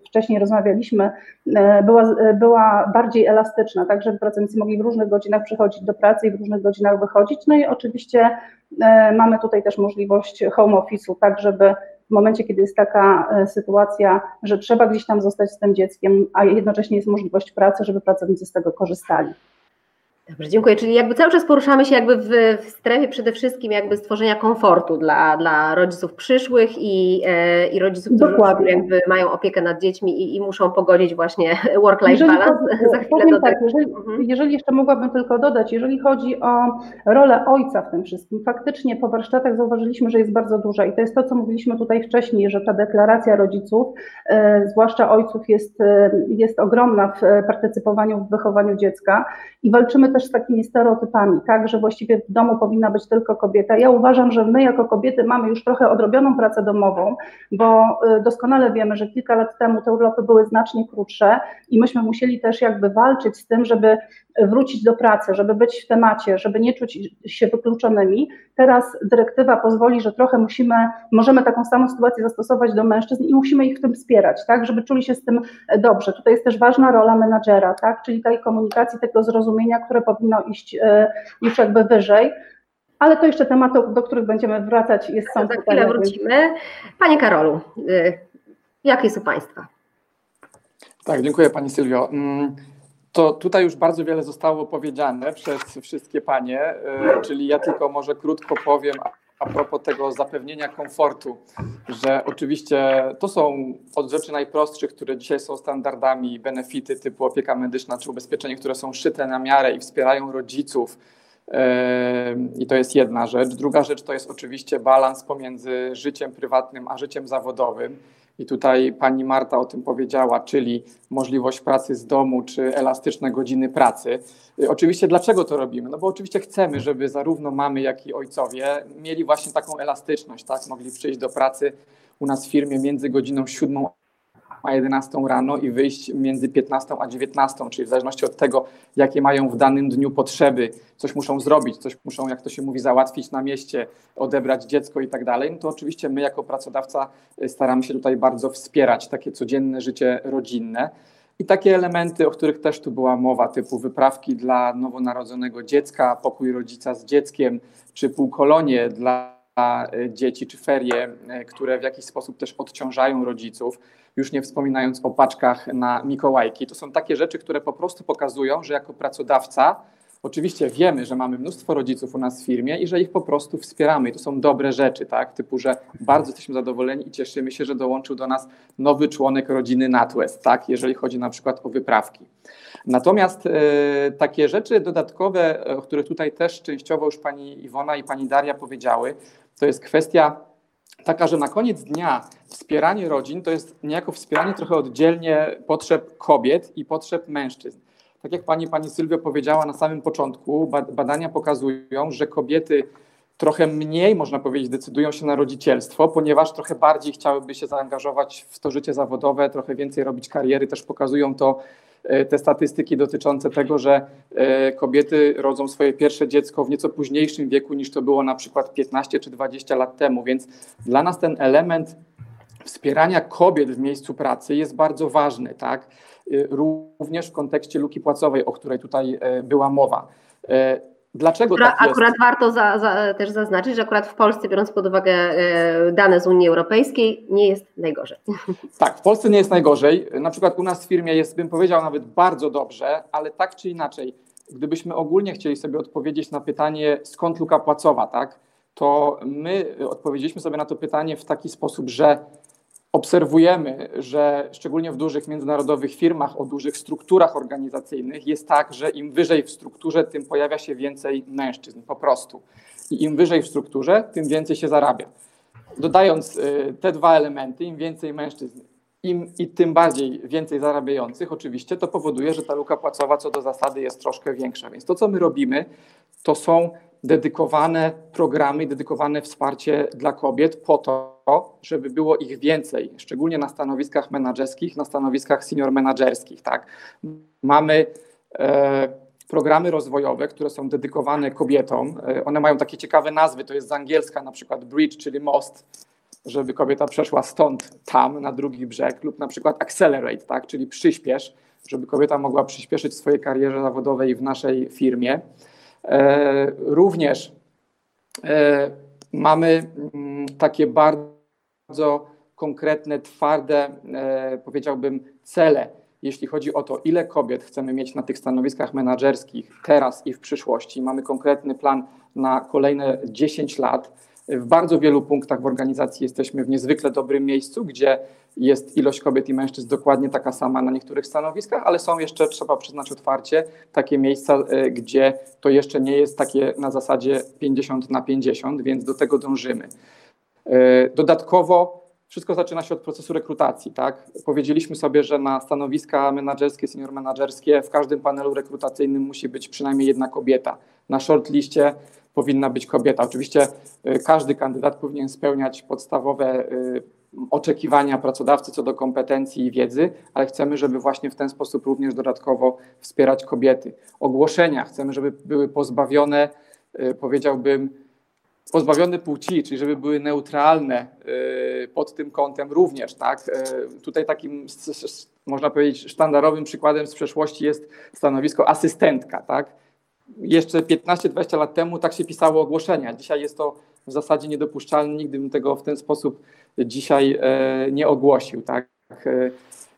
wcześniej rozmawialiśmy, e, była, była bardziej elastyczna, tak żeby pracownicy mogli w różnych godzinach przychodzić do pracy i w różnych godzinach wychodzić. No i oczywiście e, mamy tutaj też możliwość home office'u, tak żeby w momencie, kiedy jest taka e, sytuacja, że trzeba gdzieś tam zostać z tym dzieckiem, a jednocześnie jest możliwość pracy, żeby pracownicy z tego korzystali. Dobrze, dziękuję. Czyli jakby cały czas poruszamy się jakby w, w strefie przede wszystkim jakby stworzenia komfortu dla, dla rodziców przyszłych i, e, i rodziców, Dokładnie. którzy jakby mają opiekę nad dziećmi i, i muszą pogodzić właśnie [LAUGHS] work-life balance. [LAUGHS] Za chwilę do tak, jeżeli, mhm. jeżeli, jeszcze mogłabym tylko dodać, jeżeli chodzi o rolę ojca w tym wszystkim, faktycznie po warsztatach zauważyliśmy, że jest bardzo duża i to jest to, co mówiliśmy tutaj wcześniej, że ta deklaracja rodziców, e, zwłaszcza ojców jest, e, jest ogromna w partycypowaniu w wychowaniu dziecka i walczymy też z takimi stereotypami, tak, że właściwie w domu powinna być tylko kobieta. Ja uważam, że my jako kobiety mamy już trochę odrobioną pracę domową, bo y, doskonale wiemy, że kilka lat temu te urlopy były znacznie krótsze i myśmy musieli też jakby walczyć z tym, żeby wrócić do pracy, żeby być w temacie, żeby nie czuć się wykluczonymi. Teraz dyrektywa pozwoli, że trochę musimy, możemy taką samą sytuację zastosować do mężczyzn i musimy ich w tym wspierać, tak, żeby czuli się z tym dobrze. Tutaj jest też ważna rola menadżera, tak, czyli tej komunikacji, tego zrozumienia, które powinno iść e, już jakby wyżej. Ale to jeszcze tematy, do których będziemy wracać. Jest Za chwilę wrócimy. Panie Karolu, e, jakie są Państwa? Tak, dziękuję Pani Sylwio. Mm, to tutaj już bardzo wiele zostało powiedziane przez wszystkie panie, e, czyli ja tylko może krótko powiem a propos tego zapewnienia komfortu, że oczywiście to są od rzeczy najprostszych, które dzisiaj są standardami, benefity typu opieka medyczna czy ubezpieczenie, które są szyte na miarę i wspierają rodziców. I to jest jedna rzecz. Druga rzecz to jest oczywiście balans pomiędzy życiem prywatnym a życiem zawodowym. I tutaj pani Marta o tym powiedziała, czyli możliwość pracy z domu czy elastyczne godziny pracy. Y, oczywiście dlaczego to robimy? No bo oczywiście chcemy, żeby zarówno mamy, jak i ojcowie mieli właśnie taką elastyczność, tak? Mogli przyjść do pracy u nas w firmie między godziną 7 a 11 rano i wyjść między 15 a 19, czyli w zależności od tego, jakie mają w danym dniu potrzeby, coś muszą zrobić, coś muszą, jak to się mówi, załatwić na mieście, odebrać dziecko i tak dalej, no to oczywiście my jako pracodawca y, staramy się tutaj bardzo wspierać takie codzienne życie rodzinne. I takie elementy, o których też tu była mowa, typu wyprawki dla nowonarodzonego dziecka, pokój rodzica z dzieckiem, czy półkolonie dla y, dzieci, czy ferie, y, które w jakiś sposób też odciążają rodziców już nie wspominając o paczkach na Mikołajki. To są takie rzeczy, które po prostu pokazują, że jako pracodawca Oczywiście wiemy, że mamy mnóstwo rodziców u nas w firmie i że ich po prostu wspieramy. I to są dobre rzeczy, tak? Typu, że bardzo jesteśmy zadowoleni i cieszymy się, że dołączył do nas nowy członek rodziny NatWest, tak? Jeżeli chodzi na przykład o wyprawki. Natomiast e, takie rzeczy dodatkowe, o których tutaj też częściowo już pani Iwona i pani Daria powiedziały, to jest kwestia taka, że na koniec dnia wspieranie rodzin to jest niejako wspieranie trochę oddzielnie potrzeb kobiet i potrzeb mężczyzn. Tak jak pani, pani Sylwia powiedziała na samym początku, badania pokazują, że kobiety trochę mniej, można powiedzieć, decydują się na rodzicielstwo, ponieważ trochę bardziej chciałyby się zaangażować w to życie zawodowe, trochę więcej robić kariery. Też pokazują to te statystyki dotyczące tego, że e, kobiety rodzą swoje pierwsze dziecko w nieco późniejszym wieku niż to było na przykład 15 czy 20 lat temu, więc dla nas ten element wspierania kobiet w miejscu pracy jest bardzo ważny, tak? E, również w kontekście luki płacowej, o której tutaj była mowa. Dlaczego Która, tak jest? Akurat warto za, za, też zaznaczyć, że akurat w Polsce, biorąc pod uwagę e, dane z Unii Europejskiej, nie jest najgorzej. [LAUGHS] Tak, w Polsce nie jest najgorzej. Na przykład u nas w firmie jest, bym powiedział, nawet bardzo dobrze, ale tak czy inaczej, gdybyśmy ogólnie chcieli sobie odpowiedzieć na pytanie, skąd luka płacowa, tak, to my odpowiedzieliśmy sobie na to pytanie w taki sposób, że obserwujemy, że szczególnie w dużych międzynarodowych firmach o dużych strukturach organizacyjnych jest tak, że im wyżej w strukturze, tym pojawia się więcej mężczyzn po prostu. I im wyżej w strukturze, tym więcej się zarabia. Dodając y, te dwa elementy, im więcej mężczyzn im, i tym bardziej więcej zarabiających, oczywiście, to powoduje, że ta luka płacowa co do zasady jest troszkę większa. Więc to, co my robimy, to są dedykowane programy dedykowane wsparcie dla kobiet po to, żeby było ich więcej, szczególnie na stanowiskach menedżerskich, na stanowiskach senior menedżerskich. Tak? Mamy e, programy rozwojowe, które są dedykowane kobietom. E, one mają takie ciekawe nazwy, to jest z angielska na przykład bridge, czyli most, żeby kobieta przeszła stąd tam na drugi brzeg, lub na przykład accelerate, tak? czyli przyspiesz, żeby kobieta mogła przyspieszyć w swojej karierze zawodowej w naszej firmie. E, również e, mamy mm, takie bardzo konkretne, twarde, e, powiedziałbym, cele, jeśli chodzi o to, ile kobiet chcemy mieć na tych stanowiskach menedżerskich teraz i w przyszłości. Mamy konkretny plan na kolejne 10 lat w bardzo wielu punktach w organizacji jesteśmy w niezwykle dobrym miejscu, gdzie jest ilość kobiet i mężczyzn dokładnie taka sama na niektórych stanowiskach, ale są jeszcze, trzeba przyznać otwarcie, takie miejsca, e, gdzie to jeszcze nie jest takie na zasadzie 50 na 50, więc do tego dążymy. E, dodatkowo wszystko zaczyna się od procesu rekrutacji. Tak? Powiedzieliśmy sobie, że na stanowiska menedżerskie, senior menedżerskie w każdym panelu rekrutacyjnym musi być przynajmniej jedna kobieta. Na shortliście powinna być kobieta. Oczywiście y, każdy kandydat powinien spełniać podstawowe y, oczekiwania pracodawcy co do kompetencji i wiedzy, ale chcemy, żeby właśnie w ten sposób również dodatkowo wspierać kobiety. Ogłoszenia chcemy, żeby były pozbawione, powiedziałbym, pozbawione płci, czyli żeby były neutralne pod tym kątem również. Tak? Tutaj takim, można powiedzieć, sztandarowym przykładem z przeszłości jest stanowisko asystentka. Tak? jeszcze 15-20 lat temu tak się pisało ogłoszenia. Dzisiaj jest to w zasadzie niedopuszczalne, nigdy bym tego w ten sposób dzisiaj e, nie ogłosił. Tak? E,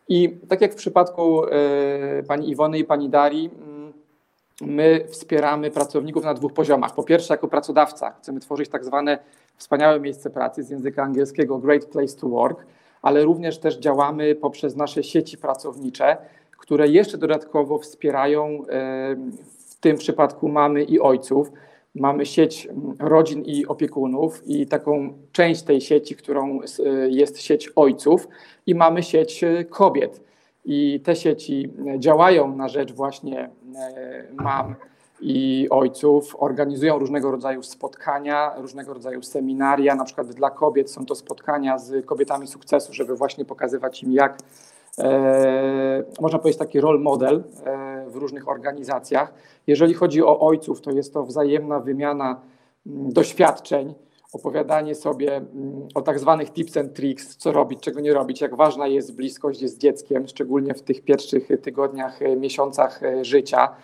I tak jak w przypadku e, pani Iwony i pani Darii, mm, my wspieramy pracowników na dwóch poziomach. Po pierwsze, jako pracodawca chcemy tworzyć tak zwane wspaniałe miejsce pracy z języka angielskiego Great Place to Work, ale również też działamy poprzez nasze sieci pracownicze, które jeszcze dodatkowo wspierają w tym przypadku mamy i ojców. Mamy sieć rodzin i opiekunów i taką część tej sieci, którą jest sieć ojców i mamy sieć kobiet. I te sieci działają na rzecz właśnie mam i ojców, organizują różnego rodzaju spotkania, różnego rodzaju seminaria. Na przykład dla kobiet są to spotkania z kobietami sukcesu, żeby właśnie pokazywać im, jak e, można powiedzieć taki role model e, w różnych organizacjach. Jeżeli chodzi o ojców, to jest to wzajemna wymiana m, doświadczeń, opowiadanie sobie m, o tak zwanych tips and tricks, co robić, czego nie robić, jak ważna jest bliskość z dzieckiem, szczególnie w tych pierwszych tygodniach, e, miesiącach e, życia.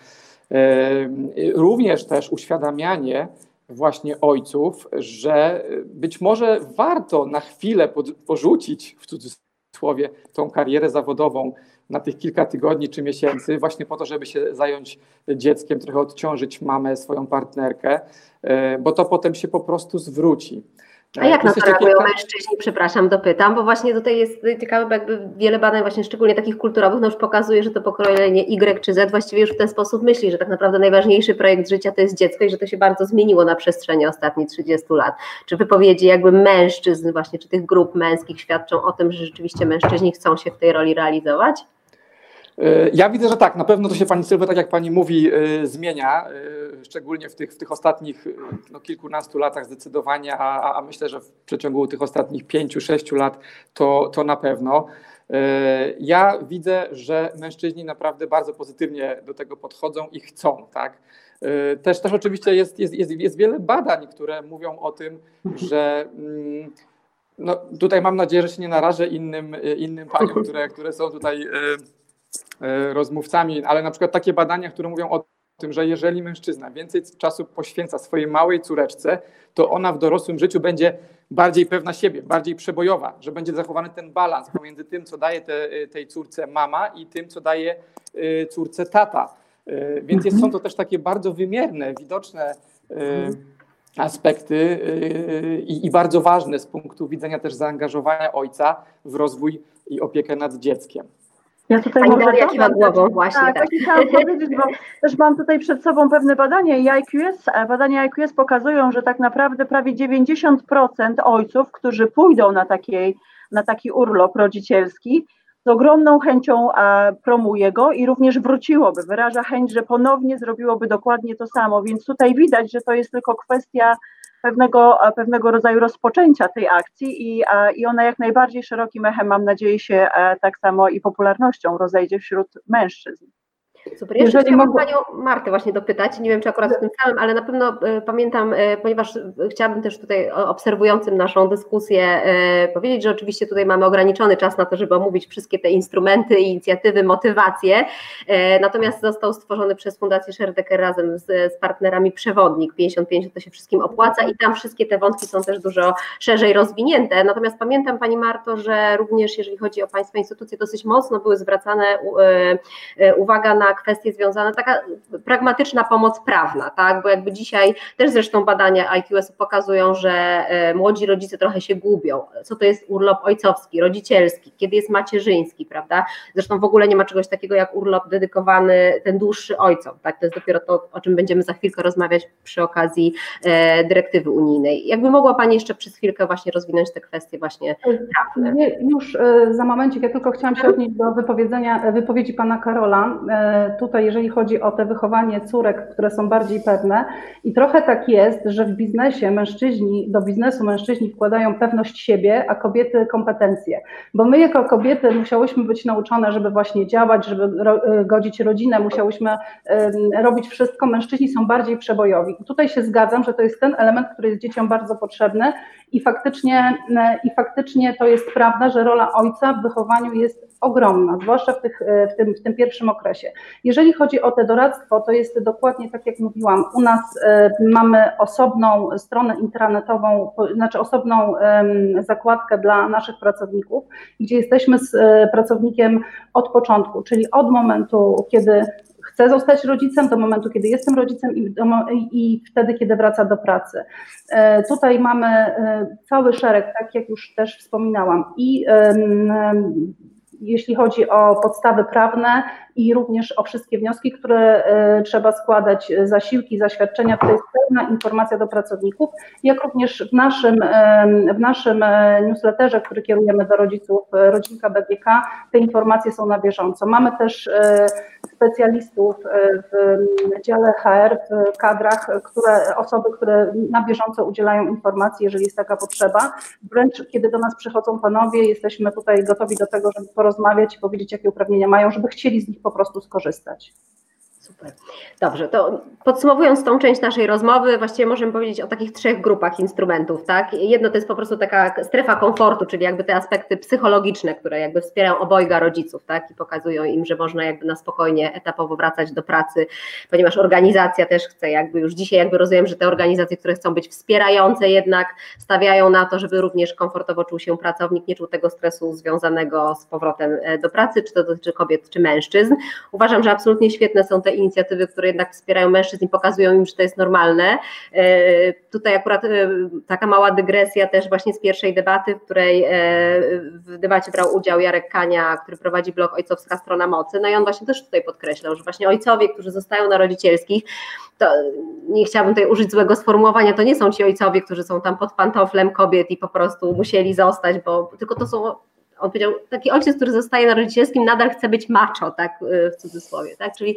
Również też uświadamianie właśnie ojców, że być może warto na chwilę porzucić w cudzysłowie tą karierę zawodową na tych kilka tygodni czy miesięcy, właśnie po to, żeby się zająć dzieckiem, trochę odciążyć mamę, swoją partnerkę, e, bo to potem się po prostu zwróci. A jak na to reagują kilka... mężczyźni, przepraszam, dopytam, bo właśnie tutaj jest ciekawe, jakby wiele badań właśnie szczególnie takich kulturowych no już pokazuje, że to pokolenie Y czy Z właściwie już w ten sposób myśli, że tak naprawdę najważniejszy projekt życia to jest dziecko i że to się bardzo zmieniło na przestrzeni ostatnich 30 lat. Czy wypowiedzi jakby mężczyzn właśnie, czy tych grup męskich świadczą o tym, że rzeczywiście mężczyźni chcą się w tej roli realizować? Ja widzę, że tak, na pewno to się Pani Sylwia, tak jak Pani mówi, e, zmienia, e, szczególnie w tych, w tych ostatnich no, kilkunastu latach zdecydowanie, a, a myślę, że w przeciągu tych ostatnich pięciu, sześciu lat to, to na pewno. Ja widzę, że mężczyźni naprawdę bardzo pozytywnie do tego podchodzą i chcą, tak? Też, też oczywiście jest, jest, jest, jest wiele badań, które mówią o tym, że mm, no, tutaj mam nadzieję, że się nie narażę innym, innym paniom, [LAUGHS] które, które są tutaj rozmówcami, ale na przykład takie badania, które mówią o tym, że jeżeli mężczyzna więcej czasu poświęca swojej małej córeczce, to ona w dorosłym życiu będzie bardziej pewna siebie, bardziej przebojowa, że będzie zachowany ten balans pomiędzy tym, co daje te, tej córce mama i tym, co daje e, córce tata. E, więc jest, są to też takie bardzo wymierne, widoczne aspekty i, i bardzo ważne z punktu widzenia też zaangażowania ojca w rozwój i opiekę nad dzieckiem. Ja tutaj Pani Daria kiwa głową właśnie. Tak, tak. chciałam [LAUGHS] powiedzieć, bo też mam tutaj przed sobą pewne badania i IQS, badania IQS pokazują, że tak naprawdę prawie 90% ojców, którzy pójdą na, takiej, na taki urlop rodzicielski, z ogromną chęcią promuje go i również wróciłoby, wyraża chęć, że ponownie zrobiłoby dokładnie to samo, więc tutaj widać, że to jest tylko kwestia pewnego, pewnego rodzaju rozpoczęcia tej akcji i, i ona jak najbardziej szerokim echem, mam nadzieję, się e, tak samo i popularnością rozejdzie wśród mężczyzn. Super. Jeszcze Jeżeli chciałabym mogę... Panią Martę właśnie dopytać, nie wiem czy akurat w tym samym, ale na pewno e, pamiętam, e, ponieważ chciałabym też tutaj obserwującym naszą dyskusję e, powiedzieć, że oczywiście tutaj mamy ograniczony czas na to, żeby omówić wszystkie te instrumenty, inicjatywy, motywacje, natomiast został stworzony przez Fundację Szerdeker razem z, z partnerami przewodnik. 55 to się wszystkim opłaca i tam wszystkie te wątki są też dużo szerzej rozwinięte, natomiast pamiętam Pani Marto, że również jeżeli chodzi o Państwa instytucje, dosyć mocno były zwracane uwaga na kwestie związane, taka pragmatyczna pomoc prawna, tak, bo jakby dzisiaj też zresztą badania IQS pokazują, że e, młodzi rodzice trochę się gubią, co to jest urlop ojcowski, rodzicielski, kiedy jest macierzyński, prawda, zresztą w ogóle nie ma czegoś takiego jak urlop dedykowany, ten dłuższy ojcom, tak, to jest dopiero to, o czym będziemy za chwilkę rozmawiać przy okazji e, dyrektywy unijnej. Jakby mogła Pani jeszcze przez chwilkę właśnie rozwinąć te kwestie właśnie prawne? Już e, za momencik, ja tylko chciałam się odnieść do wypowiedzenia, wypowiedzi Pana Karola, tutaj, jeżeli chodzi o te wychowanie córek, które są bardziej pewne. I trochę tak jest, że w biznesie mężczyźni, do biznesu mężczyźni wkładają pewność siebie, a kobiety kompetencje. Bo my jako kobiety musiałyśmy być nauczone, żeby właśnie działać, żeby y, godzić rodzinę, musiałyśmy robić wszystko. Mężczyźni są bardziej przebojowi. I tutaj się zgadzam, że to jest ten element, który jest dzieciom bardzo potrzebny i faktycznie, y, i faktycznie to jest prawda, że rola ojca w wychowaniu jest ogromna, zwłaszcza w, tych, y, w, tym, w tym pierwszym okresie. Jeżeli chodzi o te doradztwo, to jest dokładnie tak, jak mówiłam. U nas e, mamy osobną stronę internetową, znaczy osobną zakładkę dla naszych pracowników, gdzie jesteśmy z e, pracownikiem od początku, czyli od momentu, kiedy chcę zostać rodzicem, do momentu, kiedy jestem rodzicem i, i wtedy, kiedy wraca do pracy. Tutaj mamy cały szereg, tak jak już też wspominałam, i jeśli chodzi o podstawy prawne i również o wszystkie wnioski, które e, trzeba składać, e, zasiłki, zaświadczenia. To jest pełna informacja do pracowników, jak również w naszym, w naszym e, newsletterze, który kierujemy do rodziców, rodzinka BGK, te informacje są na bieżąco. Mamy też specjalistów w dziale HR, w kadrach, które, osoby, które na bieżąco udzielają informacji, jeżeli jest taka potrzeba. Wręcz kiedy do nas przychodzą panowie, jesteśmy tutaj gotowi do tego, żeby porozmawiać i powiedzieć, jakie uprawnienia mają, żeby chcieli z nich po prostu skorzystać. Super. Dobrze, to podsumowując tą część naszej rozmowy, właściwie możemy powiedzieć o takich trzech grupach instrumentów, tak? Jedno to jest po prostu taka strefa komfortu, czyli jakby te aspekty psychologiczne, które jakby wspierają obojga rodziców, tak? I pokazują im, że można jakby na spokojnie etapowo wracać do pracy, ponieważ organizacja też chce jakby już dzisiaj jakby rozumiem, że te organizacje, które chcą być wspierające jednak stawiają na to, żeby również komfortowo czuł się pracownik, nie czuł tego stresu związanego z powrotem e, do pracy, czy to dotyczy kobiet, czy mężczyzn. Uważam, że absolutnie świetne są te inicjatywy, które jednak wspierają mężczyzn i pokazują im, że to jest normalne. E, tutaj akurat e, taka mała dygresja też właśnie z pierwszej debaty, w której e, w debacie brał udział Jarek Kania, który prowadzi blog Ojcowska Strona Mocy. No i on właśnie też tutaj podkreślał, że właśnie ojcowie, którzy zostają na rodzicielskich, to nie chciałabym tutaj użyć złego sformułowania, to nie są ci ojcowie, którzy są tam pod pantoflem kobiet i po prostu musieli zostać, bo tylko to są on powiedział, taki ojciec, który zostaje na rodzicielskim, nadal chce być macho, tak w cudzysłowie, tak? Czyli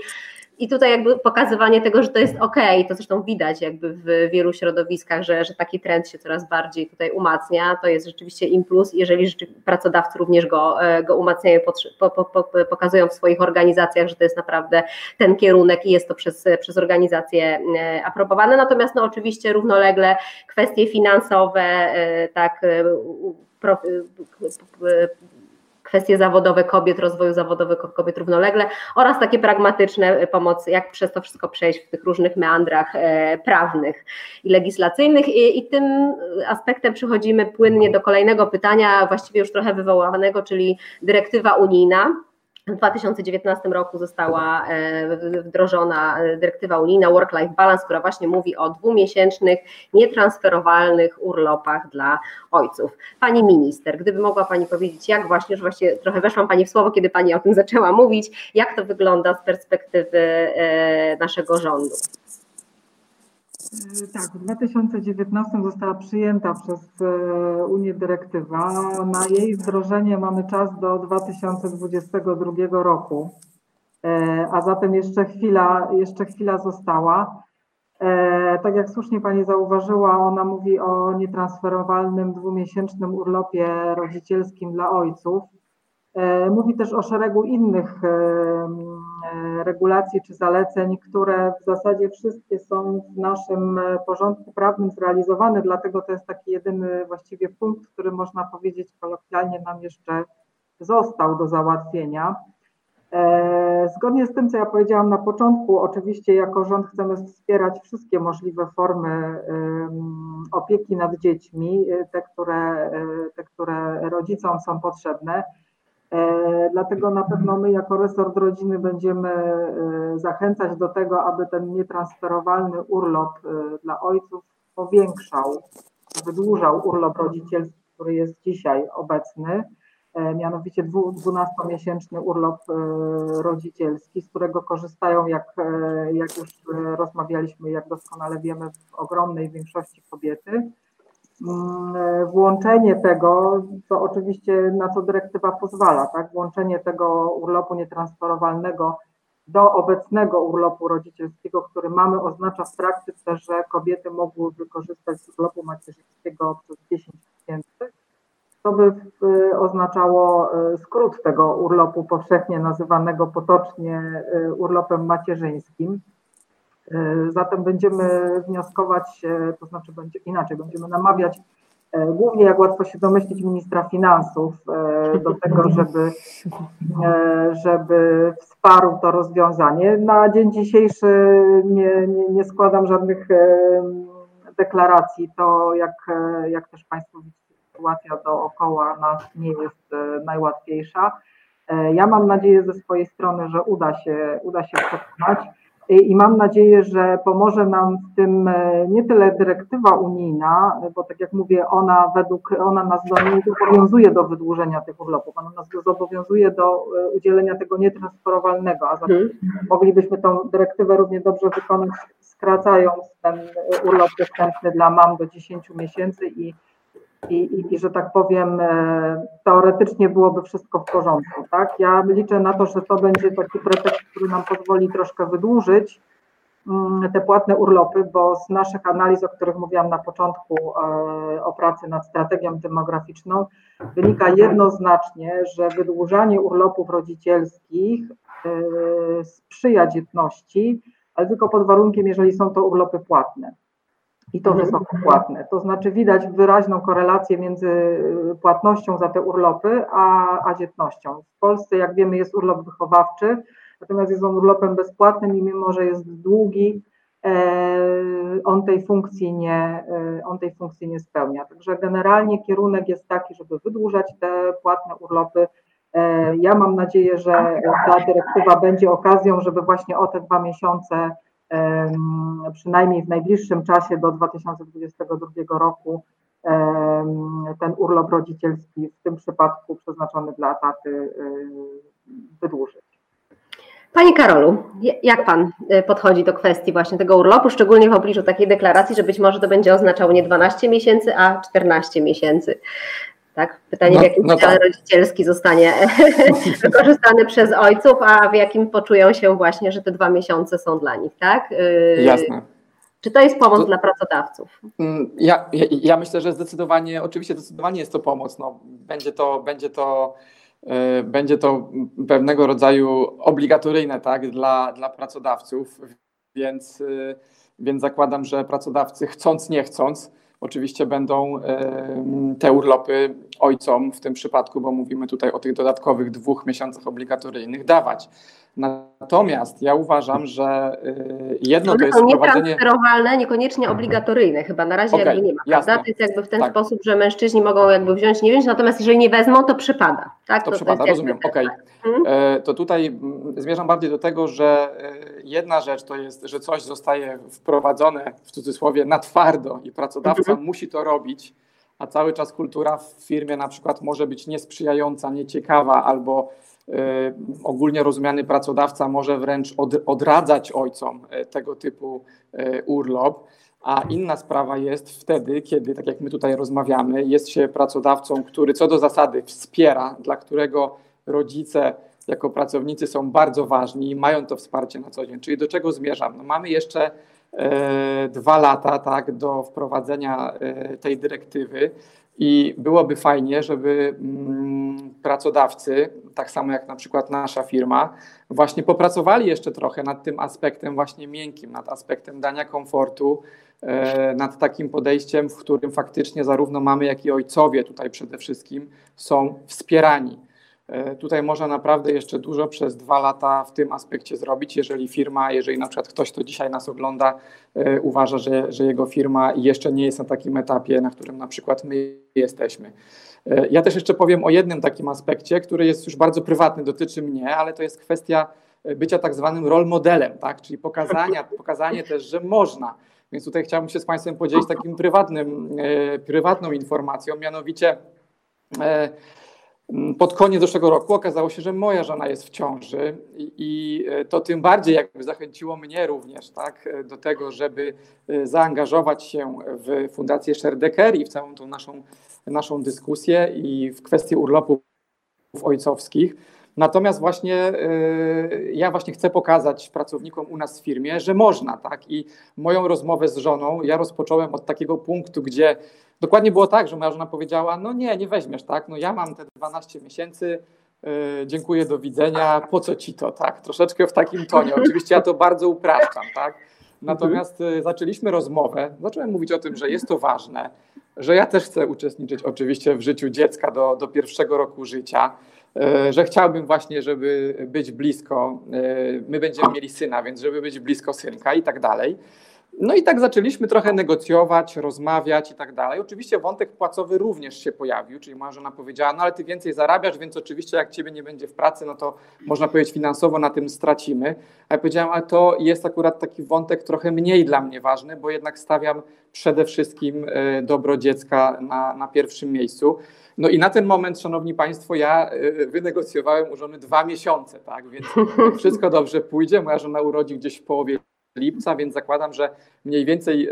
i tutaj jakby pokazywanie tego, że to jest ok, to zresztą widać jakby w wielu środowiskach, że, że taki trend się coraz bardziej tutaj umacnia, to jest rzeczywiście impuls, jeżeli pracodawcy również go, e, go umacniają, po, po, po, pokazują w swoich organizacjach, że to jest naprawdę ten kierunek i jest to przez, przez organizacje e, aprobowane, natomiast no oczywiście równolegle kwestie finansowe, e, tak, kwestie zawodowe kobiet, rozwoju zawodowego kobiet równolegle oraz takie pragmatyczne pomocy, jak przez to wszystko przejść w tych różnych meandrach e, prawnych i legislacyjnych. I, i tym aspektem przechodzimy płynnie do kolejnego pytania, właściwie już trochę wywołanego, czyli dyrektywa unijna w 2019 roku została e, wdrożona dyrektywa unijna Work-Life Balance, która właśnie mówi o dwumiesięcznych, nietransferowalnych urlopach dla ojców. Pani minister, gdyby mogła Pani powiedzieć, jak właśnie, już właśnie trochę weszłam Pani w słowo, kiedy Pani o tym [LAUGHS] zaczęła mówić, jak to wygląda z perspektywy e, naszego rządu? E, tak, w 2019 została przyjęta przez e, Unię dyrektywa. Na jej wdrożenie mamy czas do 2022 roku, e, a zatem jeszcze chwila, jeszcze chwila została. Tak jak słusznie Pani zauważyła, ona mówi o nietransferowalnym dwumiesięcznym urlopie rodzicielskim dla ojców. Mówi też o szeregu innych regulacji czy zaleceń, które w zasadzie wszystkie są w naszym e, porządku prawnym zrealizowane, dlatego to jest taki jedyny właściwie punkt, który można powiedzieć kolokwialnie nam jeszcze został do załatwienia. E, zgodnie z tym, co ja powiedziałam na początku, oczywiście jako rząd chcemy wspierać wszystkie możliwe formy opieki nad dziećmi, te, które, te, które rodzicom są potrzebne. E, dlatego na pewno my jako resort rodziny będziemy e, zachęcać do tego, aby ten nietransferowalny urlop e, dla ojców powiększał, wydłużał urlop rodzicielski, który jest dzisiaj obecny, mianowicie 12-miesięczny urlop rodzicielski, z którego korzystają, jak, jak już rozmawialiśmy, jak doskonale wiemy, w ogromnej większości kobiety. Mm, włączenie tego, co oczywiście na co dyrektywa pozwala, tak? Włączenie tego urlopu nietransferowalnego do obecnego urlopu rodzicielskiego, który mamy, oznacza w praktyce, że kobiety mogły wykorzystać urlopu macierzyńskiego przez 10 miesięcy. To by oznaczało e, skrót tego urlopu powszechnie nazywanego potocznie e, urlopem macierzyńskim. E, zatem będziemy wnioskować, e, to znaczy będzie inaczej, będziemy namawiać e, głównie, jak łatwo się domyślić, ministra finansów do tego, żeby, żeby wsparł to rozwiązanie. Na dzień dzisiejszy nie, nie, nie składam żadnych deklaracji. To, jak, jak też Państwo widzicie, sytuacja dookoła nas nie jest najłatwiejsza. Ja mam nadzieję ze swojej strony, że uda się, uda się przekonać i mam nadzieję, że pomoże nam w tym e, nie tyle dyrektywa unijna, bo tak jak mówię, ona według, ona nas do, nie zobowiązuje do wydłużenia tych urlopów, ona nas zobowiązuje do e, udzielenia tego nietransferowalnego, a zatem hmm. moglibyśmy tą dyrektywę równie dobrze wykonać, skracając ten urlop dostępny dla mam do 10 miesięcy i i, i, i, że tak powiem, e, teoretycznie byłoby wszystko w porządku. Tak? Ja liczę na to, że to będzie taki pretekst, który nam pozwoli troszkę wydłużyć mm, te płatne urlopy, bo z naszych analiz, o których mówiłam na początku e, o pracy nad strategią demograficzną, wynika jednoznacznie, że wydłużanie urlopów rodzicielskich e, sprzyja dzietności, ale tylko pod warunkiem, jeżeli są to urlopy płatne i to mhm. wysoko płatne. To znaczy widać wyraźną korelację między y, płatnością za te urlopy, a, a dzietnością. W Polsce, jak wiemy, jest urlop wychowawczy, natomiast jest on urlopem bezpłatnym i mimo, że jest długi, e, on tej funkcji nie, e, on tej funkcji nie spełnia. Także generalnie kierunek jest taki, żeby wydłużać te płatne urlopy. E, ja mam nadzieję, że ta dyrektywa będzie okazją, żeby właśnie o te dwa miesiące przynajmniej w najbliższym czasie do 2022 roku ten urlop rodzicielski w tym przypadku przeznaczony dla taty wydłużyć. Panie Karolu, jak Pan y, podchodzi do kwestii właśnie tego urlopu, szczególnie w obliczu takiej deklaracji, że być może to będzie oznaczało nie 12 miesięcy, a 14 miesięcy? Tak? Pytanie, no, w jakim no tak. rodzicielski zostanie [LAUGHS] wykorzystany przez ojców, a w jakim poczują się właśnie, że te dwa miesiące są dla nich, tak? Y, Jasne. Czy to jest pomoc to, dla pracodawców? Mm, ja, ja, ja, myślę, że zdecydowanie, oczywiście zdecydowanie jest to pomoc. No, będzie to, będzie to, yy, będzie to pewnego rodzaju obligatoryjne tak, dla, dla pracodawców, więc, yy, więc zakładam, że pracodawcy chcąc, nie chcąc, oczywiście będą te urlopy ojcom w tym przypadku, bo mówimy tutaj o tych dodatkowych dwóch miesiącach obligatoryjnych, dawać. Natomiast ja uważam, że y, jedno to jest wprowadzenie... nietransferowalne, niekoniecznie obligatoryjne chyba, na razie okay, jakby nie ma, jasne. To jest jakby w ten tak. sposób, że mężczyźni mogą jakby wziąć, nie wziąć, natomiast jeżeli nie wezmą, to przypada. Tak? To, to przypada, to rozumiem, okej. Okay. Hmm? E, to tutaj zmierzam bardziej do tego, że e, jedna rzecz to jest, że coś zostaje wprowadzone w cudzysłowie na twardo i pracodawca hmm. musi to robić, a cały czas kultura w firmie na przykład może być niesprzyjająca, nieciekawa albo ogólnie rozumiany pracodawca może wręcz od, odradzać ojcom e, tego typu e, urlop. A inna sprawa jest wtedy, kiedy, tak jak my tutaj rozmawiamy, jest się pracodawcą, który co do zasady wspiera, dla którego rodzice jako pracownicy są bardzo ważni i mają to wsparcie na co dzień. Czyli do czego zmierzam? No mamy jeszcze e, dwa lata tak, do wprowadzenia tej dyrektywy. I byłoby fajnie, żeby mm, pracodawcy, tak samo jak na przykład nasza firma, właśnie popracowali jeszcze trochę nad tym aspektem właśnie miękkim, nad aspektem dania komfortu, e, nad takim podejściem, w którym faktycznie zarówno mamy, jak i ojcowie tutaj przede wszystkim są wspierani. E, tutaj można naprawdę jeszcze dużo przez dwa lata w tym aspekcie zrobić, jeżeli firma, jeżeli na przykład ktoś, kto dzisiaj nas ogląda, e, uważa, że, że jego firma jeszcze nie jest na takim etapie, na którym na przykład my jesteśmy. E, ja też jeszcze powiem o jednym takim aspekcie, który jest już bardzo prywatny, dotyczy mnie, ale to jest kwestia bycia tak zwanym role modelem, tak? czyli pokazania, pokazanie też, że można. Więc tutaj chciałbym się z Państwem podzielić takim prywatnym, prywatną informacją, mianowicie pod koniec zeszłego roku okazało się, że moja żona jest w ciąży i, e, to tym bardziej jakby zachęciło mnie również tak, e, do tego, żeby e, zaangażować się w Fundację Sherdecker i w całą tą naszą, naszą dyskusję i w kwestii urlopów ojcowskich. Natomiast właśnie ja właśnie chcę pokazać pracownikom u nas w firmie, że można, tak? I moją rozmowę z żoną ja rozpocząłem od takiego punktu, gdzie dokładnie było tak, że moja żona powiedziała, no nie, nie weźmiesz, tak, no ja mam te 12 miesięcy, yy, dziękuję, do widzenia, po co ci to, tak, troszeczkę w takim tonie, oczywiście ja to bardzo upraszczam, tak, natomiast yy, zaczęliśmy rozmowę, zacząłem mówić o tym, że jest to ważne, że ja też chcę uczestniczyć oczywiście w życiu dziecka do, do pierwszego roku życia, że chciałbym właśnie, żeby być blisko, yy, my będziemy mieli syna, więc żeby być blisko synka i tak dalej. No i tak zaczęliśmy trochę negocjować, rozmawiać i tak dalej. Oczywiście wątek płacowy również się pojawił, czyli moja żona powiedziała, no ale ty więcej zarabiasz, więc oczywiście jak ciebie nie będzie w pracy, no to można powiedzieć finansowo na tym stracimy. A ja powiedziałam, ale to jest akurat taki wątek trochę mniej dla mnie ważny, bo jednak stawiam przede wszystkim e, dobro dziecka na, na pierwszym miejscu. No i na ten moment, szanowni państwo, ja e, wynegocjowałem u żony dwa miesiące, tak, więc wszystko dobrze pójdzie. Moja żona urodzi gdzieś w połowie lipca, więc zakładam, że mniej więcej e,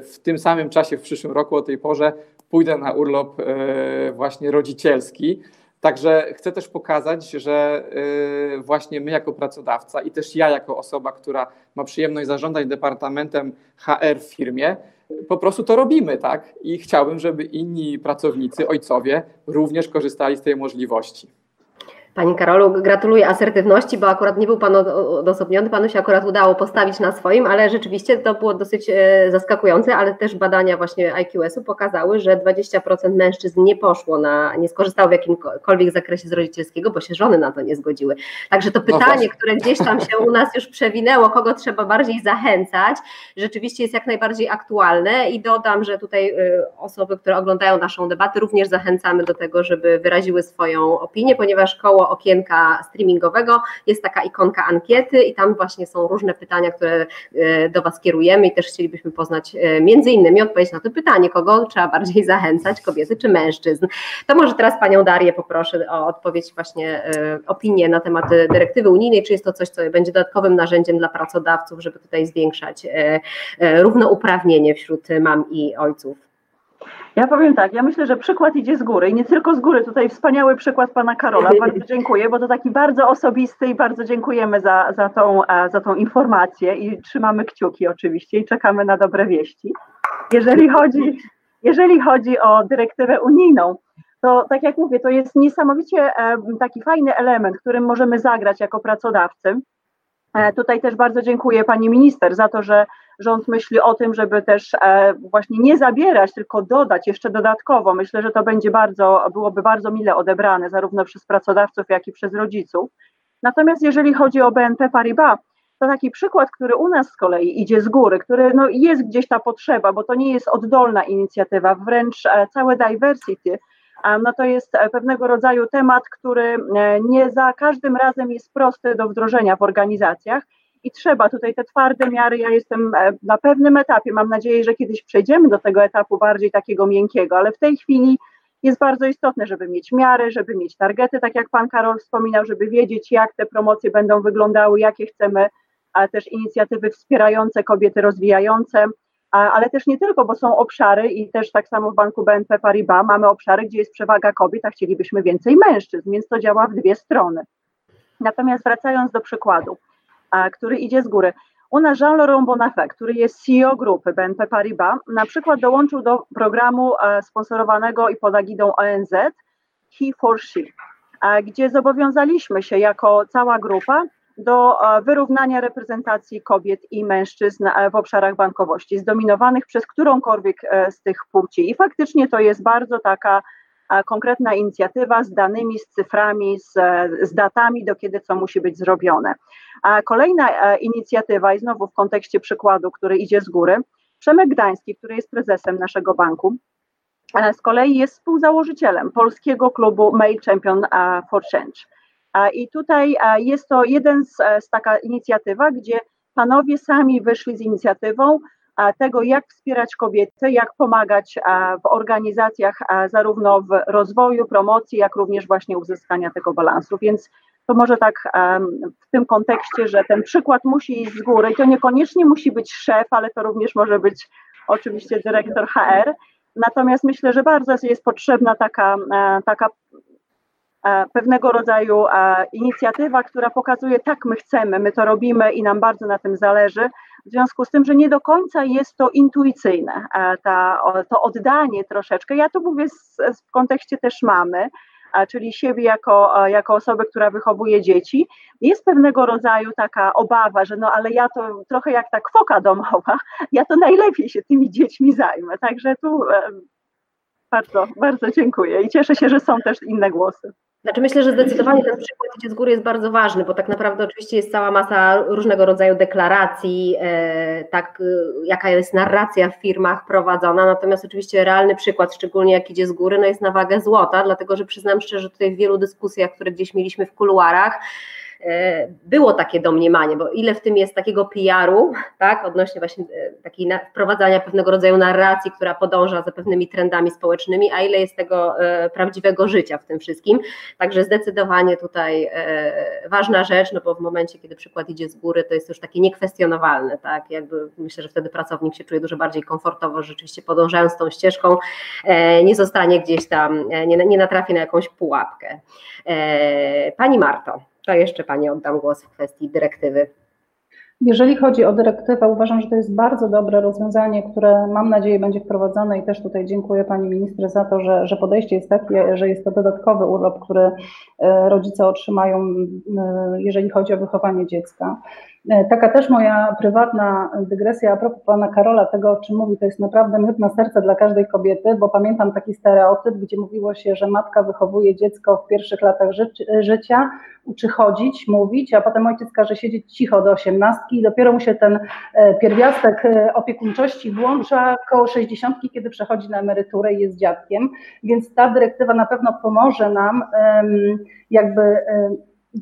w tym samym czasie w przyszłym roku o tej porze pójdę na urlop e, właśnie rodzicielski. Także chcę też pokazać, że e, właśnie my jako pracodawca i też ja jako osoba, która ma przyjemność zarządzać departamentem HR w firmie, po prostu to robimy, tak? I chciałbym, żeby inni pracownicy, ojcowie również korzystali z tej możliwości. Pani Karolu, gratuluję asertywności, bo akurat nie był Pan odosobniony, Panu się akurat udało postawić na swoim, ale rzeczywiście to było dosyć e, zaskakujące, ale też badania właśnie IQS-u pokazały, że 20% mężczyzn nie poszło na, nie skorzystało w jakimkolwiek zakresie z rodzicielskiego, bo się żony na to nie zgodziły. Także to no pytanie, no które gdzieś tam się u nas już przewinęło, kogo trzeba bardziej zachęcać, rzeczywiście jest jak najbardziej aktualne i dodam, że tutaj e, osoby, które oglądają naszą debatę, również zachęcamy do tego, żeby wyraziły swoją opinię, ponieważ koło okienka streamingowego jest taka ikonka ankiety i tam właśnie są różne pytania, które e, do Was kierujemy i też chcielibyśmy poznać e, między innymi odpowiedź na to pytanie, kogo trzeba bardziej [LAUGHS] zachęcać, kobiety czy mężczyzn. To może teraz Panią Darię poproszę o odpowiedź właśnie, e, opinię na temat dyrektywy unijnej, czy jest to coś, co będzie dodatkowym narzędziem dla pracodawców, żeby tutaj zwiększać równouprawnienie wśród mam i ojców. Ja powiem tak, ja myślę, że przykład idzie z góry i nie tylko z góry. Tutaj wspaniały przykład pana Karola. [LAUGHS] Bardzo dziękuję, bo to taki bardzo osobisty i bardzo dziękujemy za, za, tą, za tą informację i trzymamy kciuki oczywiście i czekamy na dobre wieści. Jeżeli chodzi, jeżeli chodzi o dyrektywę unijną, to tak jak mówię, to jest niesamowicie taki fajny element, którym możemy zagrać jako pracodawcy. E, tutaj też bardzo dziękuję pani minister za to, że rząd myśli o tym, żeby też e, właśnie nie zabierać, tylko dodać jeszcze dodatkowo. Myślę, że to będzie bardzo, byłoby bardzo mile odebrane zarówno przez pracodawców, jak i przez rodziców. Natomiast jeżeli chodzi o BNP Paribas, to taki przykład, który u nas z kolei idzie z góry, który no jest gdzieś ta potrzeba, bo to nie jest oddolna inicjatywa, wręcz e, całe diversity, no to jest pewnego rodzaju temat, który nie za każdym razem jest prosty do wdrożenia w organizacjach i trzeba tutaj te twarde miary. Ja jestem e, na pewnym etapie, mam nadzieję, że kiedyś przejdziemy do tego etapu bardziej takiego miękkiego, ale w tej chwili jest bardzo istotne, żeby mieć miary, żeby mieć targety, tak jak pan Karol wspominał, żeby wiedzieć, jak te promocje będą wyglądały, jakie chcemy, a też inicjatywy wspierające kobiety, rozwijające, ale też nie tylko, bo są obszary i też tak samo w banku BNP Paribas mamy obszary, gdzie jest przewaga kobiet, a chcielibyśmy więcej mężczyzn, więc to działa w dwie strony. Natomiast wracając do przykładu, który idzie z góry. U nas Jean-Laurent Bonafé, który jest CEO grupy BNP Paribas, na przykład dołączył do programu e, sponsorowanego i pod agidą ONZ He for She, e, gdzie zobowiązaliśmy się jako cała grupa do e, wyrównania reprezentacji kobiet i mężczyzn w obszarach bankowości, zdominowanych przez którąkolwiek z tych płci. I faktycznie to jest bardzo taka konkretna inicjatywa z danymi, z cyframi, z, z datami, do kiedy co musi być zrobione. A kolejna e, inicjatywa, i znowu w kontekście przykładu, który idzie z góry, Przemek Gdański, który jest prezesem naszego banku, e, z kolei jest współzałożycielem polskiego klubu Mail Champion e, for Change. I tutaj jest to jeden z, z taka inicjatywa, gdzie panowie sami wyszli z inicjatywą tego, jak wspierać kobiety, jak pomagać w organizacjach zarówno w rozwoju, promocji, jak również właśnie uzyskania tego balansu. Więc to może tak w tym kontekście, że ten przykład musi iść z góry i to niekoniecznie musi być szef, ale to również może być oczywiście dyrektor HR. Natomiast myślę, że bardzo jest potrzebna taka, e, taka e, pewnego rodzaju e, inicjatywa, która pokazuje, tak my chcemy, my to robimy i nam bardzo na tym zależy, w związku z tym, że nie do końca jest to intuicyjne, ta, to oddanie troszeczkę. Ja to mówię z, w kontekście też mamy, czyli siebie jako, jako osoby, która wychowuje dzieci, jest pewnego rodzaju taka obawa, że no ale ja to trochę jak ta kwoka domowa, ja to najlepiej się tymi dziećmi zajmę. Także tu bardzo, bardzo dziękuję i cieszę się, że są też inne głosy. Znaczy myślę, że zdecydowanie ten przykład idzie z góry jest bardzo ważny, bo tak naprawdę oczywiście jest cała masa różnego rodzaju deklaracji, e, tak, e, jaka jest narracja w firmach prowadzona, natomiast oczywiście realny przykład, szczególnie jak idzie z góry, no jest na wagę złota, dlatego że przyznam szczerze, że tutaj w wielu dyskusjach, które gdzieś mieliśmy w kuluarach, było takie domniemanie, bo ile w tym jest takiego PR-u, tak, odnośnie właśnie e, takiej wprowadzania pewnego rodzaju narracji, która podąża za pewnymi trendami społecznymi, a ile jest tego e, prawdziwego życia w tym wszystkim. Także zdecydowanie tutaj ważna rzecz, no bo w momencie, kiedy przykład idzie z góry, to jest już takie niekwestionowalne, tak, jakby myślę, że wtedy pracownik się czuje dużo bardziej komfortowo, rzeczywiście podążając tą ścieżką, nie zostanie gdzieś tam, nie, nie natrafi na jakąś pułapkę. Pani Marto, to jeszcze Pani oddam głos w kwestii dyrektywy. Jeżeli chodzi o dyrektywę, uważam, że to jest bardzo dobre rozwiązanie, które mam nadzieję będzie wprowadzone i też tutaj dziękuję Pani Ministrze za to, że, że podejście jest takie, że jest to dodatkowy urlop, który e, rodzice otrzymają, e, jeżeli chodzi o wychowanie dziecka. E, taka też moja prywatna dygresja a propos pana Karola, tego o czym mówi, to jest naprawdę miód na serce dla każdej kobiety, bo pamiętam taki stereotyp, gdzie mówiło się, że matka wychowuje dziecko w pierwszych latach ży życia, uczy chodzić, mówić, a potem ojciec każe siedzieć cicho do osiemnastki i dopiero mu się ten e, pierwiastek e, opiekuńczości włącza koło sześćdziesiątki, kiedy przechodzi na emeryturę i jest dziadkiem, więc ta dyrektywa na pewno pomoże nam jakby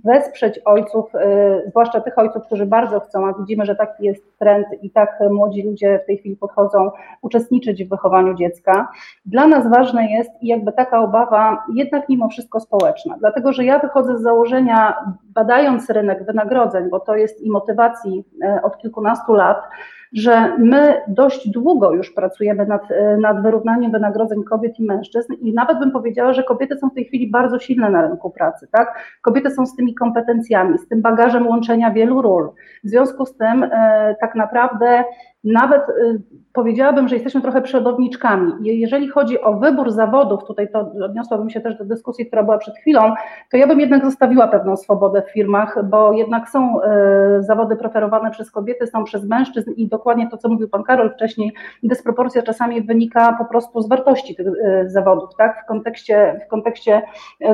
wesprzeć ojców, y, zwłaszcza tych ojców, którzy bardzo chcą, a widzimy, że taki jest trend i tak młodzi ludzie w tej chwili podchodzą, uczestniczyć w wychowaniu dziecka. Dla nas ważne jest i jakby taka obawa jednak mimo wszystko społeczna, dlatego że ja wychodzę z założenia, badając rynek wynagrodzeń, bo to jest i motywacji y, od kilkunastu lat, że my dość długo już pracujemy nad, nad wyrównaniem wynagrodzeń kobiet i mężczyzn i nawet bym powiedziała, że kobiety są w tej chwili bardzo silne na rynku pracy, tak? Kobiety są z tymi kompetencjami, z tym bagażem łączenia wielu ról. W związku z tym e, tak naprawdę nawet y, powiedziałabym, że jesteśmy trochę przodowniczkami. Jeżeli chodzi o wybór zawodów, tutaj to odniosłabym się też do dyskusji, która była przed chwilą, to ja bym jednak zostawiła pewną swobodę w firmach, bo jednak są y, zawody preferowane przez kobiety, są przez mężczyzn i dokładnie to, co mówił pan Karol wcześniej, dysproporcja czasami wynika po prostu z wartości tych y, zawodów, tak, w kontekście, w kontekście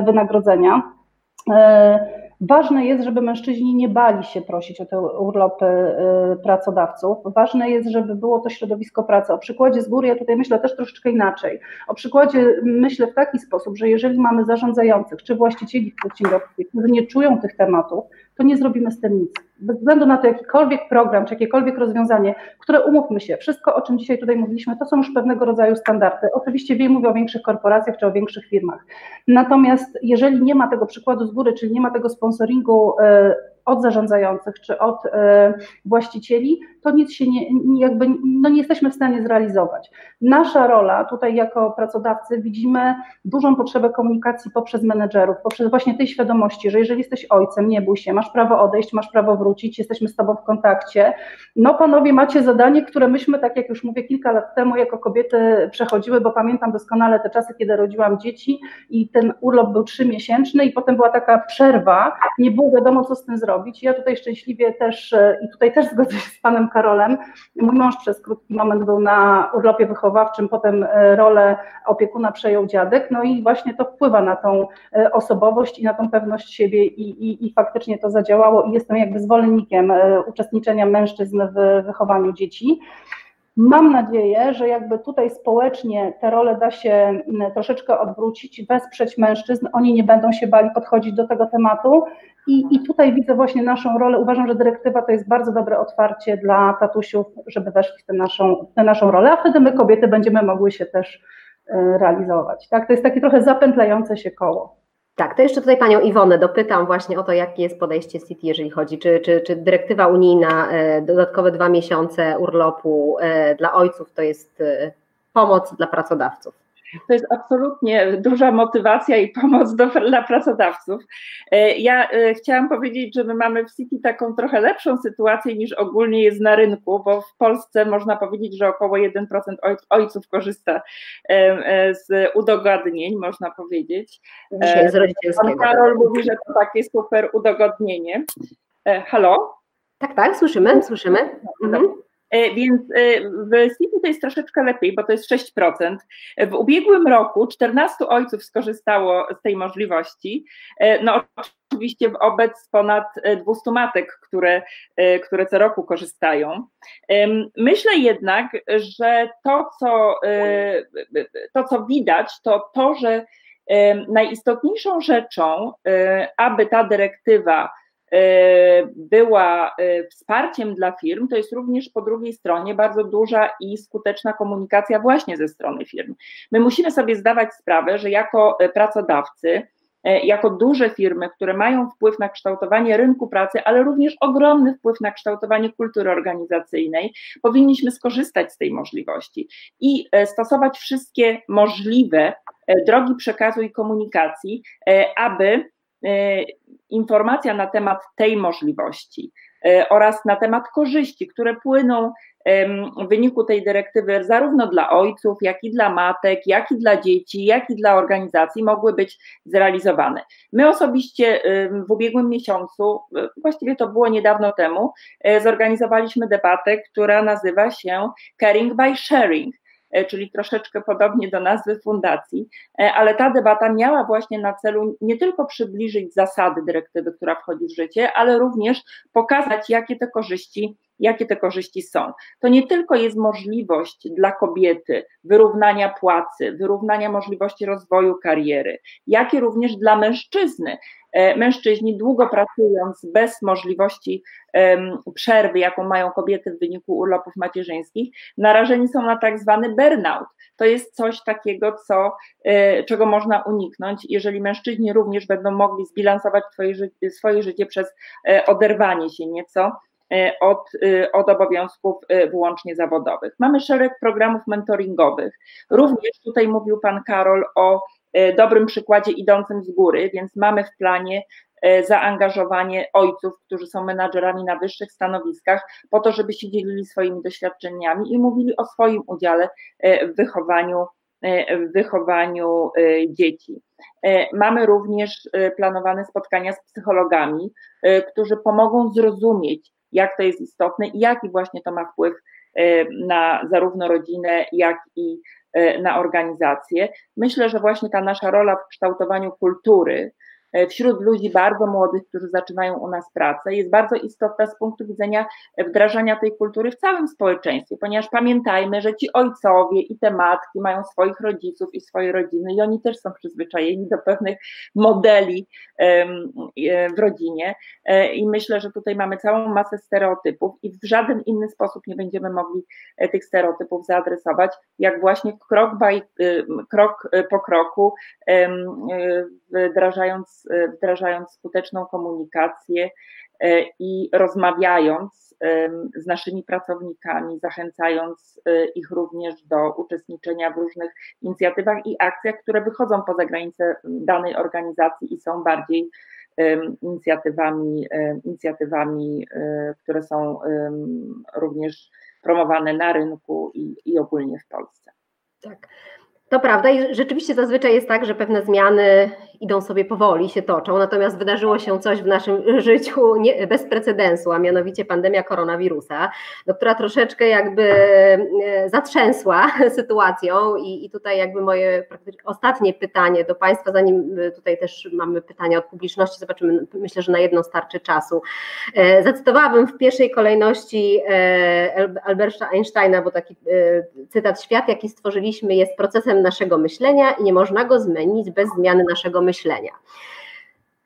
wynagrodzenia. Ważne jest, żeby mężczyźni nie bali się prosić o te urlopy y, pracodawców. Ważne jest, żeby było to środowisko pracy. O przykładzie z góry ja tutaj myślę też troszeczkę inaczej. O przykładzie myślę w taki sposób, że jeżeli mamy zarządzających czy właścicieli przedsiębiorstw, którzy nie czują tych tematów, to nie zrobimy z tym nic. Bez względu na to, jakikolwiek program, czy jakiekolwiek rozwiązanie, które umówmy się, wszystko, o czym dzisiaj tutaj mówiliśmy, to są już pewnego rodzaju standardy. Oczywiście wiem, mówię o większych korporacjach czy o większych firmach. Natomiast jeżeli nie ma tego przykładu z góry, czyli nie ma tego sponsoringu, e, od zarządzających czy od e, właścicieli, to nic się nie, jakby, no nie jesteśmy w stanie zrealizować. Nasza rola tutaj jako pracodawcy widzimy dużą potrzebę komunikacji poprzez menedżerów, poprzez właśnie tej świadomości, że jeżeli jesteś ojcem, nie bój się, masz prawo odejść, masz prawo wrócić, jesteśmy z tobą w kontakcie. No panowie macie zadanie, które myśmy, tak jak już mówię, kilka lat temu jako kobiety przechodziły, bo pamiętam doskonale te czasy, kiedy rodziłam dzieci i ten urlop był trzymiesięczny i potem była taka przerwa, nie było wiadomo, co z tym zrobić zrobić. Ja tutaj szczęśliwie też e, i tutaj też [LAUGHS] zgodzę się z panem Karolem. Mój mąż przez krótki moment był na urlopie wychowawczym, potem e, rolę opiekuna przejął dziadek, no i właśnie to wpływa na tą e, osobowość i na tą pewność siebie i, i, i faktycznie to zadziałało i jestem jakby zwolennikiem uczestniczenia mężczyzn w wychowaniu dzieci. Mam nadzieję, że jakby tutaj społecznie te role da się troszeczkę odwrócić, wesprzeć mężczyzn, oni nie będą się bali podchodzić do tego tematu i, i tutaj widzę właśnie naszą rolę. Uważam, że dyrektywa to jest bardzo dobre otwarcie dla tatusiów, żeby weszli w tę naszą, w tę naszą rolę, a wtedy my kobiety będziemy mogły się też e, realizować. Tak? To jest takie trochę zapętlające się koło. Tak, to jeszcze tutaj Panią Iwonę dopytam właśnie o to, jakie jest podejście City, jeżeli chodzi, czy, czy, czy dyrektywa unijna, e, dodatkowe dwa miesiące urlopu e, dla ojców to jest pomoc dla pracodawców? To jest absolutnie duża motywacja i pomoc do, dla pracodawców. E, ja e, chciałam powiedzieć, że my mamy w City taką trochę lepszą sytuację niż ogólnie jest na rynku, bo w Polsce można powiedzieć, że około 1% ojców korzysta e, z udogodnień, można powiedzieć. Dzisiaj z rodzicielskiego. Pan Karol mówi, że to takie super udogodnienie. Halo? Tak, tak, słyszymy, słyszymy. Mhm. E, więc e, w City to jest troszeczkę lepiej, bo to jest 6%. W ubiegłym roku 14 ojców skorzystało z tej możliwości. E, no oczywiście wobec ponad 200 matek, które, które co roku korzystają. Myślę jednak, że to co, to, co widać, to to, że najistotniejszą rzeczą, aby ta dyrektywa była e, wsparciem dla firm, to jest również po drugiej stronie bardzo duża i skuteczna komunikacja właśnie ze strony firm. My musimy sobie zdawać sprawę, że jako e, pracodawcy, jako duże firmy, które mają wpływ na kształtowanie rynku pracy, ale również ogromny wpływ na kształtowanie kultury organizacyjnej, powinniśmy skorzystać z tej możliwości i stosować wszystkie możliwe drogi przekazu i komunikacji, aby E, informacja na temat tej możliwości e, oraz na temat korzyści, które płyną w wyniku tej dyrektywy zarówno dla ojców, jak i dla matek, jak i dla dzieci, jak i dla organizacji mogły być zrealizowane. My osobiście w ubiegłym miesiącu, e, właściwie to było niedawno temu, zorganizowaliśmy debatę, która nazywa się Caring by Sharing E, czyli troszeczkę podobnie do nazwy fundacji, e, ale ta debata miała właśnie na celu nie tylko przybliżyć zasady dyrektywy, która wchodzi w życie, ale również pokazać, jakie te korzyści jakie te korzyści są. To nie tylko jest możliwość dla kobiety wyrównania płacy, wyrównania możliwości rozwoju kariery, jak również dla mężczyzny. E, mężczyźni długo pracując bez możliwości przerwy, jaką mają kobiety w wyniku urlopów macierzyńskich, narażeni są na tak zwany burnout. To jest coś takiego, co, e, czego można uniknąć, jeżeli mężczyźni również będą mogli zbilansować swoje, życie przez e, oderwanie się nieco od, od obowiązków wyłącznie zawodowych. Mamy szereg programów mentoringowych. Również tutaj mówił Pan Karol o dobrym przykładzie idącym z góry, więc mamy w planie e, zaangażowanie ojców, którzy są menadżerami na wyższych stanowiskach, po to, żeby się dzielili swoimi doświadczeniami i mówili o swoim udziale e, w wychowaniu, w wychowaniu dzieci. Mamy również planowane spotkania z psychologami, którzy pomogą zrozumieć, jak to jest istotne i jaki właśnie to ma wpływ na zarówno rodzinę, jak i E, na organizację. Myślę, że właśnie ta nasza rola w kształtowaniu kultury, E, wśród ludzi bardzo młodych, którzy zaczynają u nas pracę, jest bardzo istotna z punktu widzenia wdrażania tej kultury w całym społeczeństwie, ponieważ pamiętajmy, że ci ojcowie i te matki mają swoich rodziców i swoje rodziny i oni też są przyzwyczajeni do pewnych modeli e, w rodzinie. E, i myślę, że tutaj mamy całą masę stereotypów i w żaden inny sposób nie będziemy mogli tych stereotypów zaadresować, jak właśnie krok, by, krok po kroku wdrażając E, wdrażając skuteczną komunikację e, i rozmawiając z naszymi pracownikami, zachęcając e, ich również do uczestniczenia w różnych inicjatywach i akcjach, które wychodzą poza granice danej organizacji i są bardziej inicjatywami, inicjatywami które są również promowane na rynku i, i ogólnie w Polsce. Tak. To prawda i rzeczywiście zazwyczaj jest tak, że pewne zmiany idą sobie powoli, się toczą, natomiast wydarzyło się coś w naszym [LAUGHS] życiu nie, bez precedensu, a mianowicie pandemia koronawirusa, no, która troszeczkę jakby e, zatrzęsła [LAUGHS] sytuacją i, i tutaj jakby moje ostatnie pytanie do Państwa, zanim e, tutaj też mamy pytania od publiczności, zobaczymy, myślę, że na jedno starczy czasu. E, zacytowałabym w pierwszej kolejności Alberta Einsteina, bo taki cytat, świat jaki stworzyliśmy jest procesem naszego myślenia i nie można go zmienić bez zmiany naszego myślenia.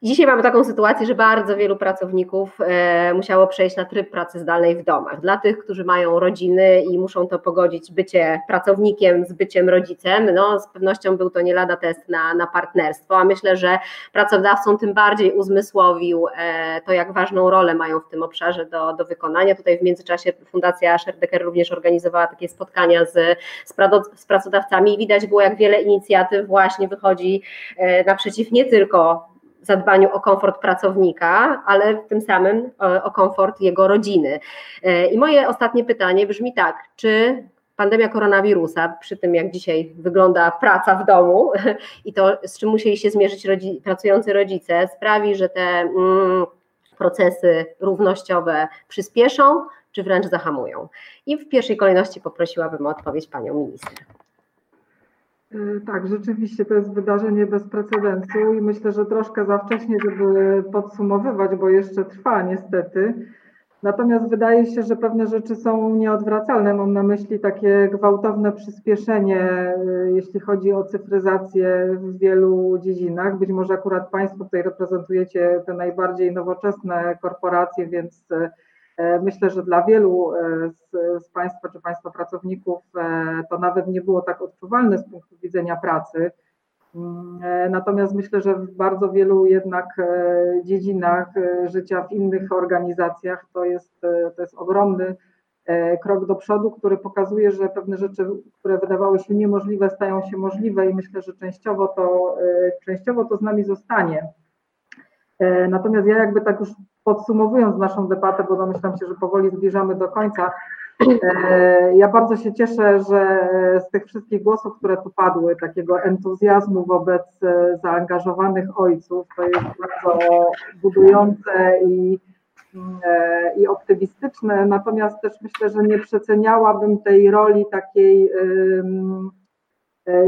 Dzisiaj mamy taką sytuację, że bardzo wielu pracowników e, musiało przejść na tryb pracy zdalnej w domach. Dla tych, którzy mają rodziny i muszą to pogodzić bycie pracownikiem z byciem rodzicem, no z pewnością był to nie lada test na, na partnerstwo, a myślę, że pracodawcom tym bardziej uzmysłowił e, to, jak ważną rolę mają w tym obszarze do, do wykonania. Tutaj w międzyczasie Fundacja Scherdecker również organizowała takie spotkania z, z pracodawcami i widać było, jak wiele inicjatyw właśnie wychodzi e, naprzeciw nie tylko zadbaniu o komfort pracownika, ale tym samym o, o komfort jego rodziny. E, I moje ostatnie pytanie brzmi tak, czy pandemia koronawirusa, przy tym jak dzisiaj wygląda praca w domu [LAUGHS] i to, z czym musieli się zmierzyć rodzi, pracujący rodzice, sprawi, że te mm, procesy równościowe przyspieszą, czy wręcz zahamują? I w pierwszej kolejności poprosiłabym o odpowiedź panią minister. E, tak, rzeczywiście to jest wydarzenie bez precedensu i myślę, że troszkę za wcześnie, żeby podsumowywać, bo jeszcze trwa niestety. Natomiast wydaje się, że pewne rzeczy są nieodwracalne. Mam na myśli takie gwałtowne przyspieszenie, e, jeśli chodzi o cyfryzację w wielu dziedzinach. Być może akurat Państwo tutaj reprezentujecie te najbardziej nowoczesne korporacje, więc e, myślę, że dla wielu z, z Państwa czy Państwa pracowników to nawet nie było tak odczuwalne z punktu widzenia pracy. E, natomiast myślę, że w bardzo wielu jednak e, dziedzinach e, życia w innych organizacjach to jest, to jest ogromny krok do przodu, który pokazuje, że pewne rzeczy, które wydawały się niemożliwe, stają się możliwe i myślę, że częściowo to, częściowo to z nami zostanie. Natomiast ja jakby tak już podsumowując naszą debatę, bo domyślam się, że powoli zbliżamy do końca, E, ja bardzo się cieszę, że z tych wszystkich głosów, które tu padły, takiego entuzjazmu wobec e, zaangażowanych ojców, to jest bardzo budujące i, e, i optymistyczne. Natomiast też myślę, że nie przeceniałabym tej roli takiej,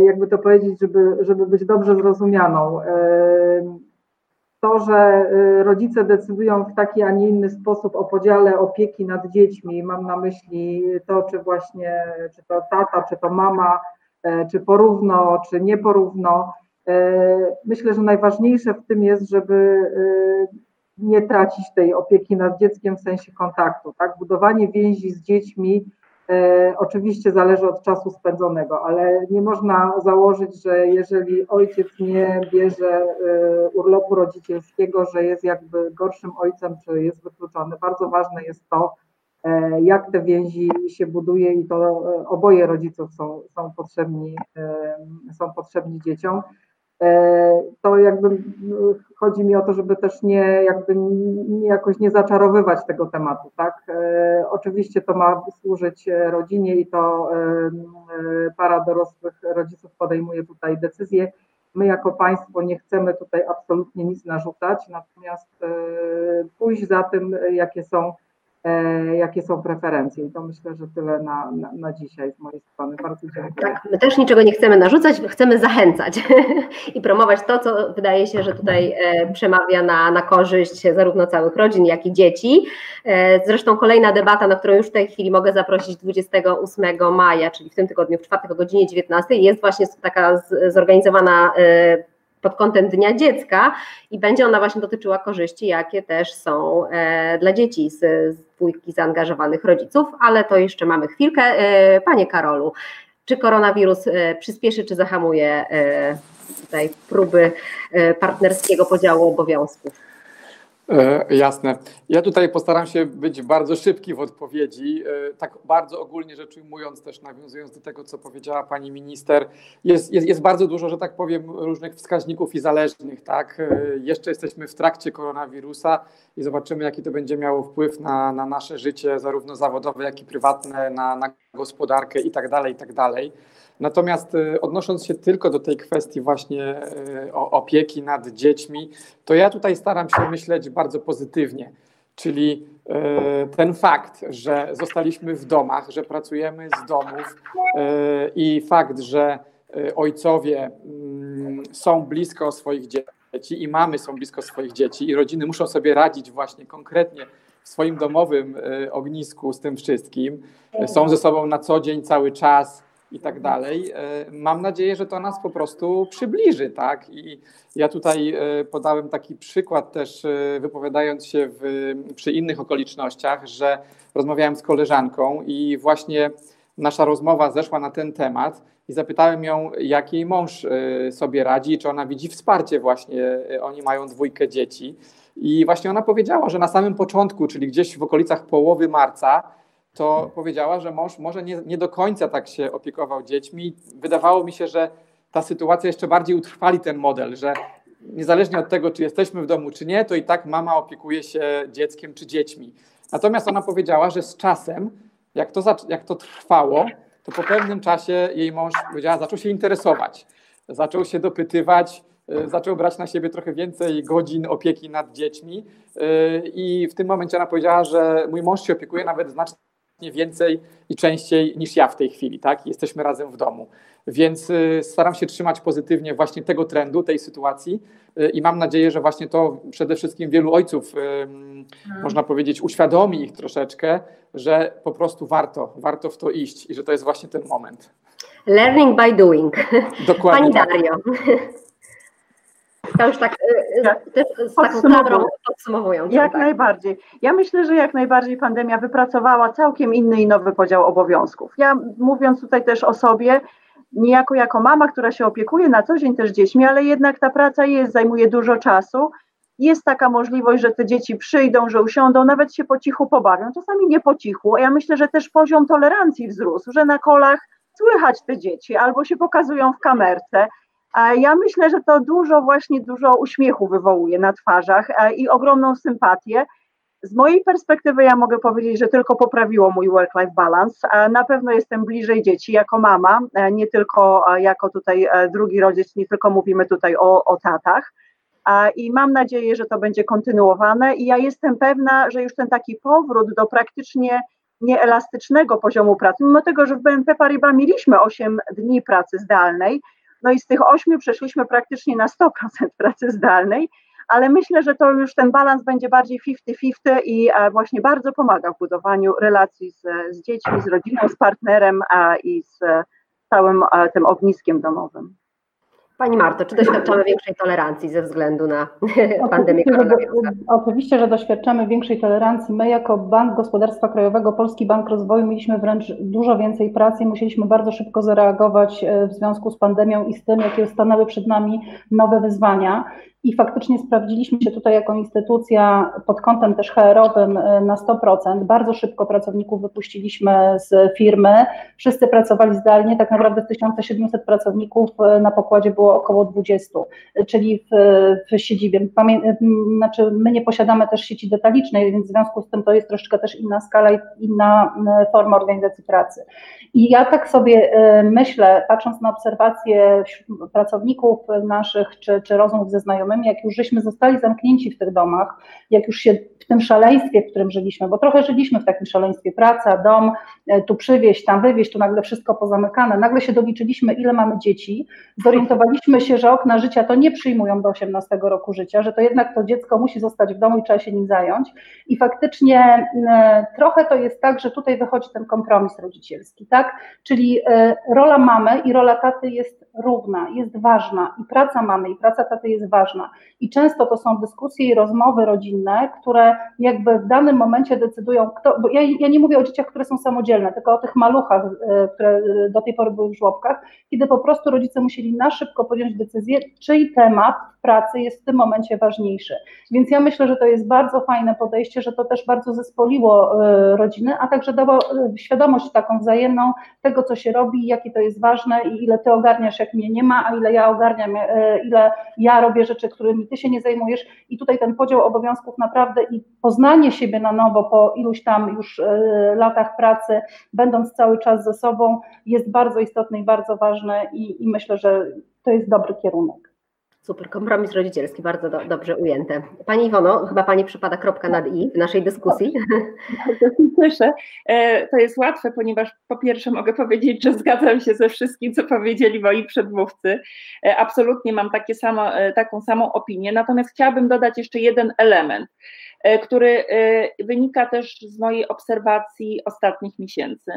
jakby to powiedzieć, żeby, żeby być dobrze zrozumianą to, że y, rodzice decydują w taki, a nie inny sposób o podziale opieki nad dziećmi, mam na myśli to, czy właśnie, czy to tata, czy to mama, e, czy porówno, czy nieporówno. E, myślę, że najważniejsze w tym jest, żeby y, nie tracić tej opieki nad dzieckiem w sensie kontaktu. Tak? Budowanie więzi z dziećmi oczywiście zależy od czasu spędzonego, ale nie można założyć, że jeżeli ojciec nie bierze e, urlopu rodzicielskiego, że jest jakby gorszym ojcem, czy jest wykluczony. Bardzo ważne jest to, e, jak te więzi się buduje i to oboje rodziców są, są, potrzebni, są potrzebni dzieciom. E, to jakby chodzi mi o to, żeby też nie jakby nie jakoś nie zaczarowywać tego tematu, tak? E, oczywiście to ma służyć rodzinie i to e, para dorosłych rodziców podejmuje tutaj decyzje. My jako państwo nie chcemy tutaj absolutnie nic narzucać, natomiast pójść za tym, jakie są E, jakie są preferencje. I to myślę, że tyle na, na, na, dzisiaj z mojej strony. Bardzo dziękuję. Tak, my też niczego nie chcemy narzucać, chcemy zachęcać [LAUGHS] i promować to, co wydaje się, że tutaj e, przemawia na, na korzyść zarówno całych rodzin, jak i dzieci. E, zresztą kolejna debata, na którą już w tej chwili mogę zaprosić 28 maja, czyli w tym tygodniu, w czwartek o godzinie 19, jest właśnie taka zorganizowana pod kątem Dnia Dziecka i będzie ona właśnie dotyczyła korzyści, jakie też są e, dla dzieci z, z dwójki zaangażowanych rodziców, ale to jeszcze mamy chwilkę. E, panie Karolu, czy koronawirus e, przyspieszy, czy zahamuje tutaj próby partnerskiego podziału obowiązków? E, jasne. Ja tutaj postaram się być bardzo szybki w odpowiedzi. E, tak bardzo ogólnie rzecz ujmując, też nawiązując do tego, co powiedziała pani minister, jest, jest, jest bardzo dużo, że tak powiem, różnych wskaźników i zależnych. Tak? E, jeszcze jesteśmy w trakcie koronawirusa i zobaczymy, jaki to będzie miało wpływ na, na nasze życie, zarówno zawodowe, jak i prywatne, na, na gospodarkę i tak Natomiast y, odnosząc się tylko do tej kwestii właśnie y, opieki nad dziećmi, to ja tutaj staram się myśleć bardzo pozytywnie. Czyli y, ten fakt, że zostaliśmy w domach, że pracujemy z domów i fakt, że ojcowie mm, są blisko swoich dzieci i mamy są blisko swoich dzieci i rodziny muszą sobie radzić właśnie konkretnie w swoim domowym ognisku z tym wszystkim, są ze sobą na co dzień cały czas, i tak dalej. E, mam nadzieję, że to nas po prostu przybliży, tak? I ja tutaj e, podałem taki przykład też, e, wypowiadając się w, przy innych okolicznościach, że rozmawiałem z koleżanką i właśnie nasza rozmowa zeszła na ten temat i zapytałem ją, jak jej mąż sobie radzi, czy ona widzi wsparcie właśnie, oni mają dwójkę dzieci. I właśnie ona powiedziała, że na samym początku, czyli gdzieś w okolicach połowy marca, to powiedziała, że mąż może nie, nie do końca tak się opiekował dziećmi. Wydawało mi się, że ta sytuacja jeszcze bardziej utrwali ten model, że niezależnie od tego, czy jesteśmy w domu, czy nie, to i tak mama opiekuje się dzieckiem czy dziećmi. Natomiast ona powiedziała, że z czasem, jak to, jak to trwało, to po pewnym czasie jej mąż powiedziała, zaczął się interesować, zaczął się dopytywać, zaczął brać na siebie trochę więcej godzin opieki nad dziećmi i w tym momencie ona powiedziała, że mój mąż się opiekuje nawet znacznie więcej i częściej niż ja w tej chwili, tak? Jesteśmy razem w domu. Więc y, staram się trzymać pozytywnie właśnie tego trendu, tej sytuacji y, i mam nadzieję, że właśnie to przede wszystkim wielu ojców, hmm. można powiedzieć, uświadomi ich troszeczkę, że po prostu warto, warto w to iść i że to jest właśnie ten moment. Learning by doing. Dokładnie. Pani tak. Dario. To już tak, y, też z taką kadrą podsumowując. Jak tak. najbardziej. Ja myślę, że jak najbardziej pandemia wypracowała całkiem inny i nowy podział obowiązków. Ja mówiąc tutaj też o sobie, niejako jako mama, która się opiekuje na co dzień też dziećmi, ale jednak ta praca jest, zajmuje dużo czasu. Jest taka możliwość, że te dzieci przyjdą, że usiądą, nawet się po cichu pobawią, czasami nie po cichu. Ja myślę, że też poziom tolerancji wzrósł, że na kolach słychać te dzieci albo się pokazują w kamerce. A ja myślę, że to dużo, właśnie dużo uśmiechu wywołuje na twarzach i ogromną sympatię. Z mojej perspektywy ja mogę powiedzieć, że tylko poprawiło mój work-life balance. Na pewno jestem bliżej dzieci jako mama, nie tylko jako tutaj e, drugi rodzic, nie tylko mówimy tutaj o, o tatach. I mam nadzieję, że to będzie kontynuowane i ja jestem pewna, że już ten taki powrót do praktycznie nieelastycznego poziomu pracy, mimo tego, że w BNP Paribas mieliśmy 8 dni pracy zdalnej, no i z tych 8 przeszliśmy praktycznie na 100% [LAUGHS] pracy zdalnej, ale myślę, że to już ten balans będzie bardziej 50-50 i e, właśnie bardzo pomaga w budowaniu relacji z, z dziećmi, z rodziną, z partnerem i z całym e, tym ogniskiem domowym. Pani Marto, czy doświadczamy większej tolerancji ze względu na pandemię koronawirusa? Oczywiście, że doświadczamy większej tolerancji. My jako Bank Gospodarstwa Krajowego, Polski Bank Rozwoju mieliśmy wręcz dużo więcej pracy i musieliśmy bardzo szybko zareagować e, w związku z pandemią i z tym, jakie stanęły przed nami nowe wyzwania i faktycznie sprawdziliśmy się tutaj jako instytucja pod kątem też HR-owym e, na 100%. Bardzo szybko pracowników wypuściliśmy z firmy. Wszyscy pracowali zdalnie, tak naprawdę z 1700 pracowników e, na pokładzie było około 20, czyli w, w siedzibie. Pamię znaczy my nie posiadamy też sieci detalicznej, więc w związku z tym to jest troszeczkę też inna skala i inna forma organizacji pracy. I ja tak sobie myślę, patrząc na obserwacje pracowników naszych, czy, czy rozmów ze znajomymi, jak już żeśmy zostali zamknięci w tych domach, jak już się w tym szaleństwie, w którym żyliśmy, bo trochę żyliśmy w takim szaleństwie, praca, dom, e, tu przywieźć, tam wywieźć, tu nagle wszystko pozamykane, nagle się doliczyliśmy, ile mamy dzieci, zorientowaliśmy się, że okna życia to nie przyjmują do 18 roku życia, że to jednak to dziecko musi zostać w domu i trzeba się nim zająć. I faktycznie trochę to jest tak, że tutaj wychodzi ten kompromis rodzicielski, tak, czyli e, rola mamy i rola taty jest równa, jest ważna i praca mamy i praca taty jest ważna i często to są dyskusje i rozmowy rodzinne, które jakby w danym momencie decydują, kto, bo ja, ja nie mówię o dzieciach, które są samodzielne, tylko o tych maluchach, e, które do tej pory były w żłobkach, kiedy po prostu rodzice musieli na szybko podjąć decyzję, czyj temat pracy jest w tym momencie ważniejszy. Więc ja myślę, że to jest bardzo fajne podejście, że to też bardzo zespoliło e, rodziny, a także dało e, świadomość taką wzajemną tego, co się robi, jakie to jest ważne i ile ty ogarniasz, jak mnie nie ma, a ile ja ogarniam, ile ja robię rzeczy, którymi ty się nie zajmujesz i tutaj ten podział obowiązków naprawdę i poznanie siebie na nowo po iluś tam już e, latach pracy, będąc cały czas ze sobą, jest bardzo istotne i bardzo ważne i, i myślę, że to jest dobry kierunek. Super, kompromis rodzicielski, bardzo do, dobrze ujęte. Pani Iwono, chyba Pani przypada kropka nad i w naszej dyskusji. Bardzo się cieszę. E, to jest łatwe, ponieważ po pierwsze mogę powiedzieć, że zgadzam się ze wszystkim, co powiedzieli moi przedmówcy. E, absolutnie mam takie samo, e, taką samą opinię, natomiast chciałabym dodać jeszcze jeden element, który wynika też z mojej obserwacji ostatnich miesięcy.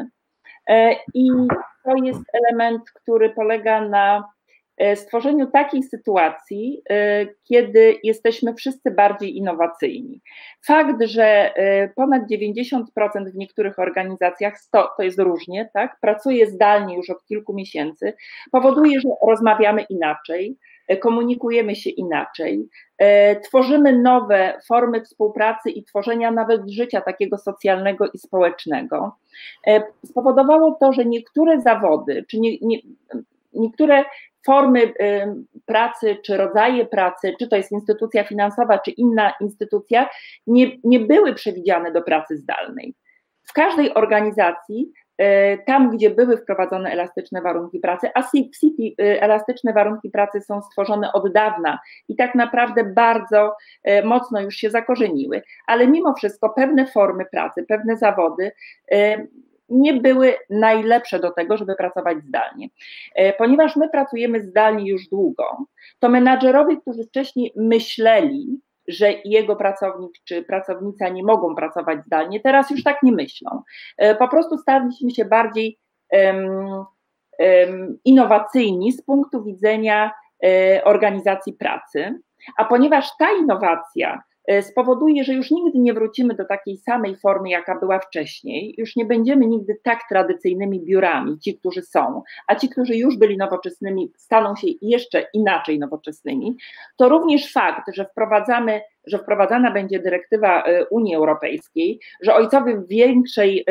I to jest element, który polega na stworzeniu takiej sytuacji, e, kiedy jesteśmy wszyscy bardziej innowacyjni. Fakt, że e, ponad 90% w niektórych organizacjach, 100, to jest różnie, tak, pracuje zdalnie już od kilku miesięcy, powoduje, że rozmawiamy inaczej, komunikujemy się inaczej, tworzymy nowe formy współpracy i tworzenia nawet życia takiego socjalnego i społecznego. Spowodowało to, że niektóre zawody, czy nie, nie, niektóre formy pracy, czy rodzaje pracy, czy to jest instytucja finansowa, czy inna instytucja, nie, nie były przewidziane do pracy zdalnej. w każdej organizacji E, tam, gdzie były wprowadzone elastyczne warunki pracy, a w City elastyczne warunki pracy są stworzone od dawna i tak naprawdę bardzo e, mocno już się zakorzeniły, ale mimo wszystko pewne formy pracy, pewne zawody nie były najlepsze do tego, żeby pracować zdalnie. Ponieważ my pracujemy zdalnie już długo, to menadżerowie, którzy wcześniej myśleli, że jego pracownik czy pracownica nie mogą pracować zdalnie. Teraz już tak nie myślą. E, po prostu staliśmy się bardziej um, um, innowacyjni z punktu widzenia e, organizacji pracy. A ponieważ ta innowacja E, spowoduje, że już nigdy nie wrócimy do takiej samej formy, jaka była wcześniej, już nie będziemy nigdy tak tradycyjnymi biurami, ci, którzy są, a ci, którzy już byli nowoczesnymi, staną się jeszcze inaczej nowoczesnymi, to również fakt, że wprowadzamy że wprowadzana będzie dyrektywa e, Unii Europejskiej, że ojcowie w większej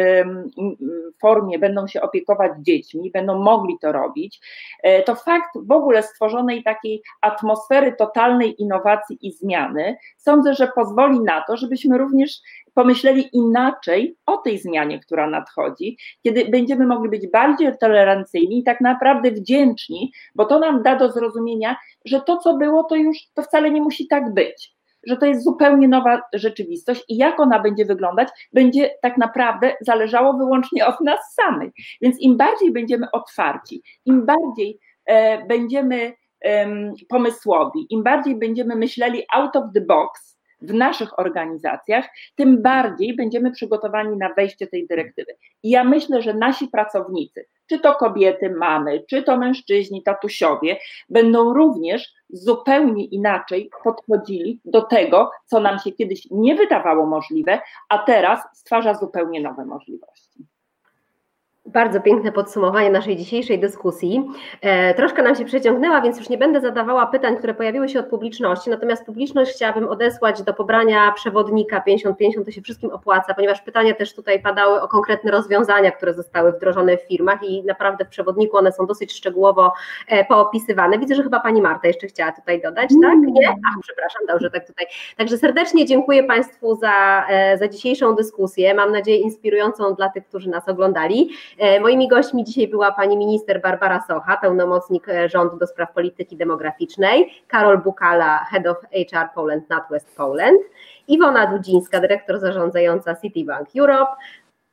formie będą się opiekować dziećmi, będą mogli to robić, e, to fakt w ogóle stworzonej takiej atmosfery totalnej innowacji i zmiany, sądzę, że pozwoli na to, żebyśmy również pomyśleli inaczej o tej zmianie, która nadchodzi, kiedy będziemy mogli być bardziej tolerancyjni i tak naprawdę wdzięczni, bo to nam da do zrozumienia, że to, co było, to już to wcale nie musi tak być że to jest zupełnie nowa rzeczywistość i jak ona będzie wyglądać, będzie tak naprawdę zależało wyłącznie od nas samych. Więc im bardziej będziemy otwarci, im bardziej e, będziemy e, pomysłowi, im bardziej będziemy myśleli out of the box, w naszych organizacjach, tym bardziej będziemy przygotowani na wejście tej dyrektywy. I ja myślę, że nasi pracownicy, czy to kobiety, mamy, czy to mężczyźni, tatusiowie, będą również zupełnie inaczej podchodzili do tego, co nam się kiedyś nie wydawało możliwe, a teraz stwarza zupełnie nowe możliwości. Bardzo piękne podsumowanie naszej dzisiejszej dyskusji. E, troszkę nam się przeciągnęła, więc już nie będę zadawała pytań, które pojawiły się od publiczności, natomiast publiczność chciałabym odesłać do pobrania przewodnika 50-50, to się wszystkim opłaca, ponieważ pytania też tutaj padały o konkretne rozwiązania, które zostały wdrożone w firmach i naprawdę w przewodniku one są dosyć szczegółowo e, poopisywane. Widzę, że chyba Pani Marta jeszcze chciała tutaj dodać, tak? Nie? Ach, przepraszam, dobrze, tak tutaj. Także serdecznie dziękuję Państwu za, e, za dzisiejszą dyskusję, mam nadzieję inspirującą dla tych, którzy nas oglądali. E, moimi gośćmi dzisiaj była pani minister Barbara Socha, pełnomocnik e, rządu do spraw polityki demograficznej, Karol Bukala, Head of HR Poland, NatWest Poland, Iwona Dudzińska, dyrektor zarządzająca Citibank Europe,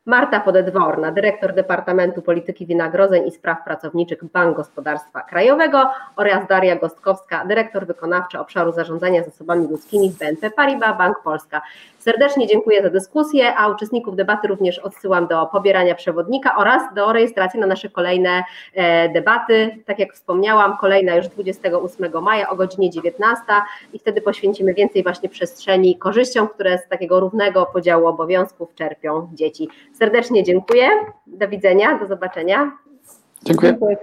Marta Podedworna, dyrektor Departamentu Polityki Wynagrodzeń i Spraw Pracowniczych Bank Gospodarstwa Krajowego oraz Daria Gostkowska, dyrektor wykonawcza obszaru zarządzania zasobami ludzkimi w BNP Paribas Bank Polska. Serdecznie dziękuję za dyskusję, a uczestników debaty również odsyłam do pobierania przewodnika oraz do rejestracji na nasze kolejne e, debaty. Tak jak wspomniałam, kolejna już 28 maja o godzinie 19 i wtedy poświęcimy więcej właśnie przestrzeni korzyściom, które z takiego równego podziału obowiązków czerpią dzieci. Serdecznie dziękuję. Do widzenia, do zobaczenia. Dziękuję. Dziękuję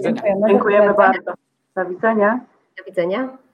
Dziękujemy, Dziękujemy bardzo. Do widzenia. Do widzenia.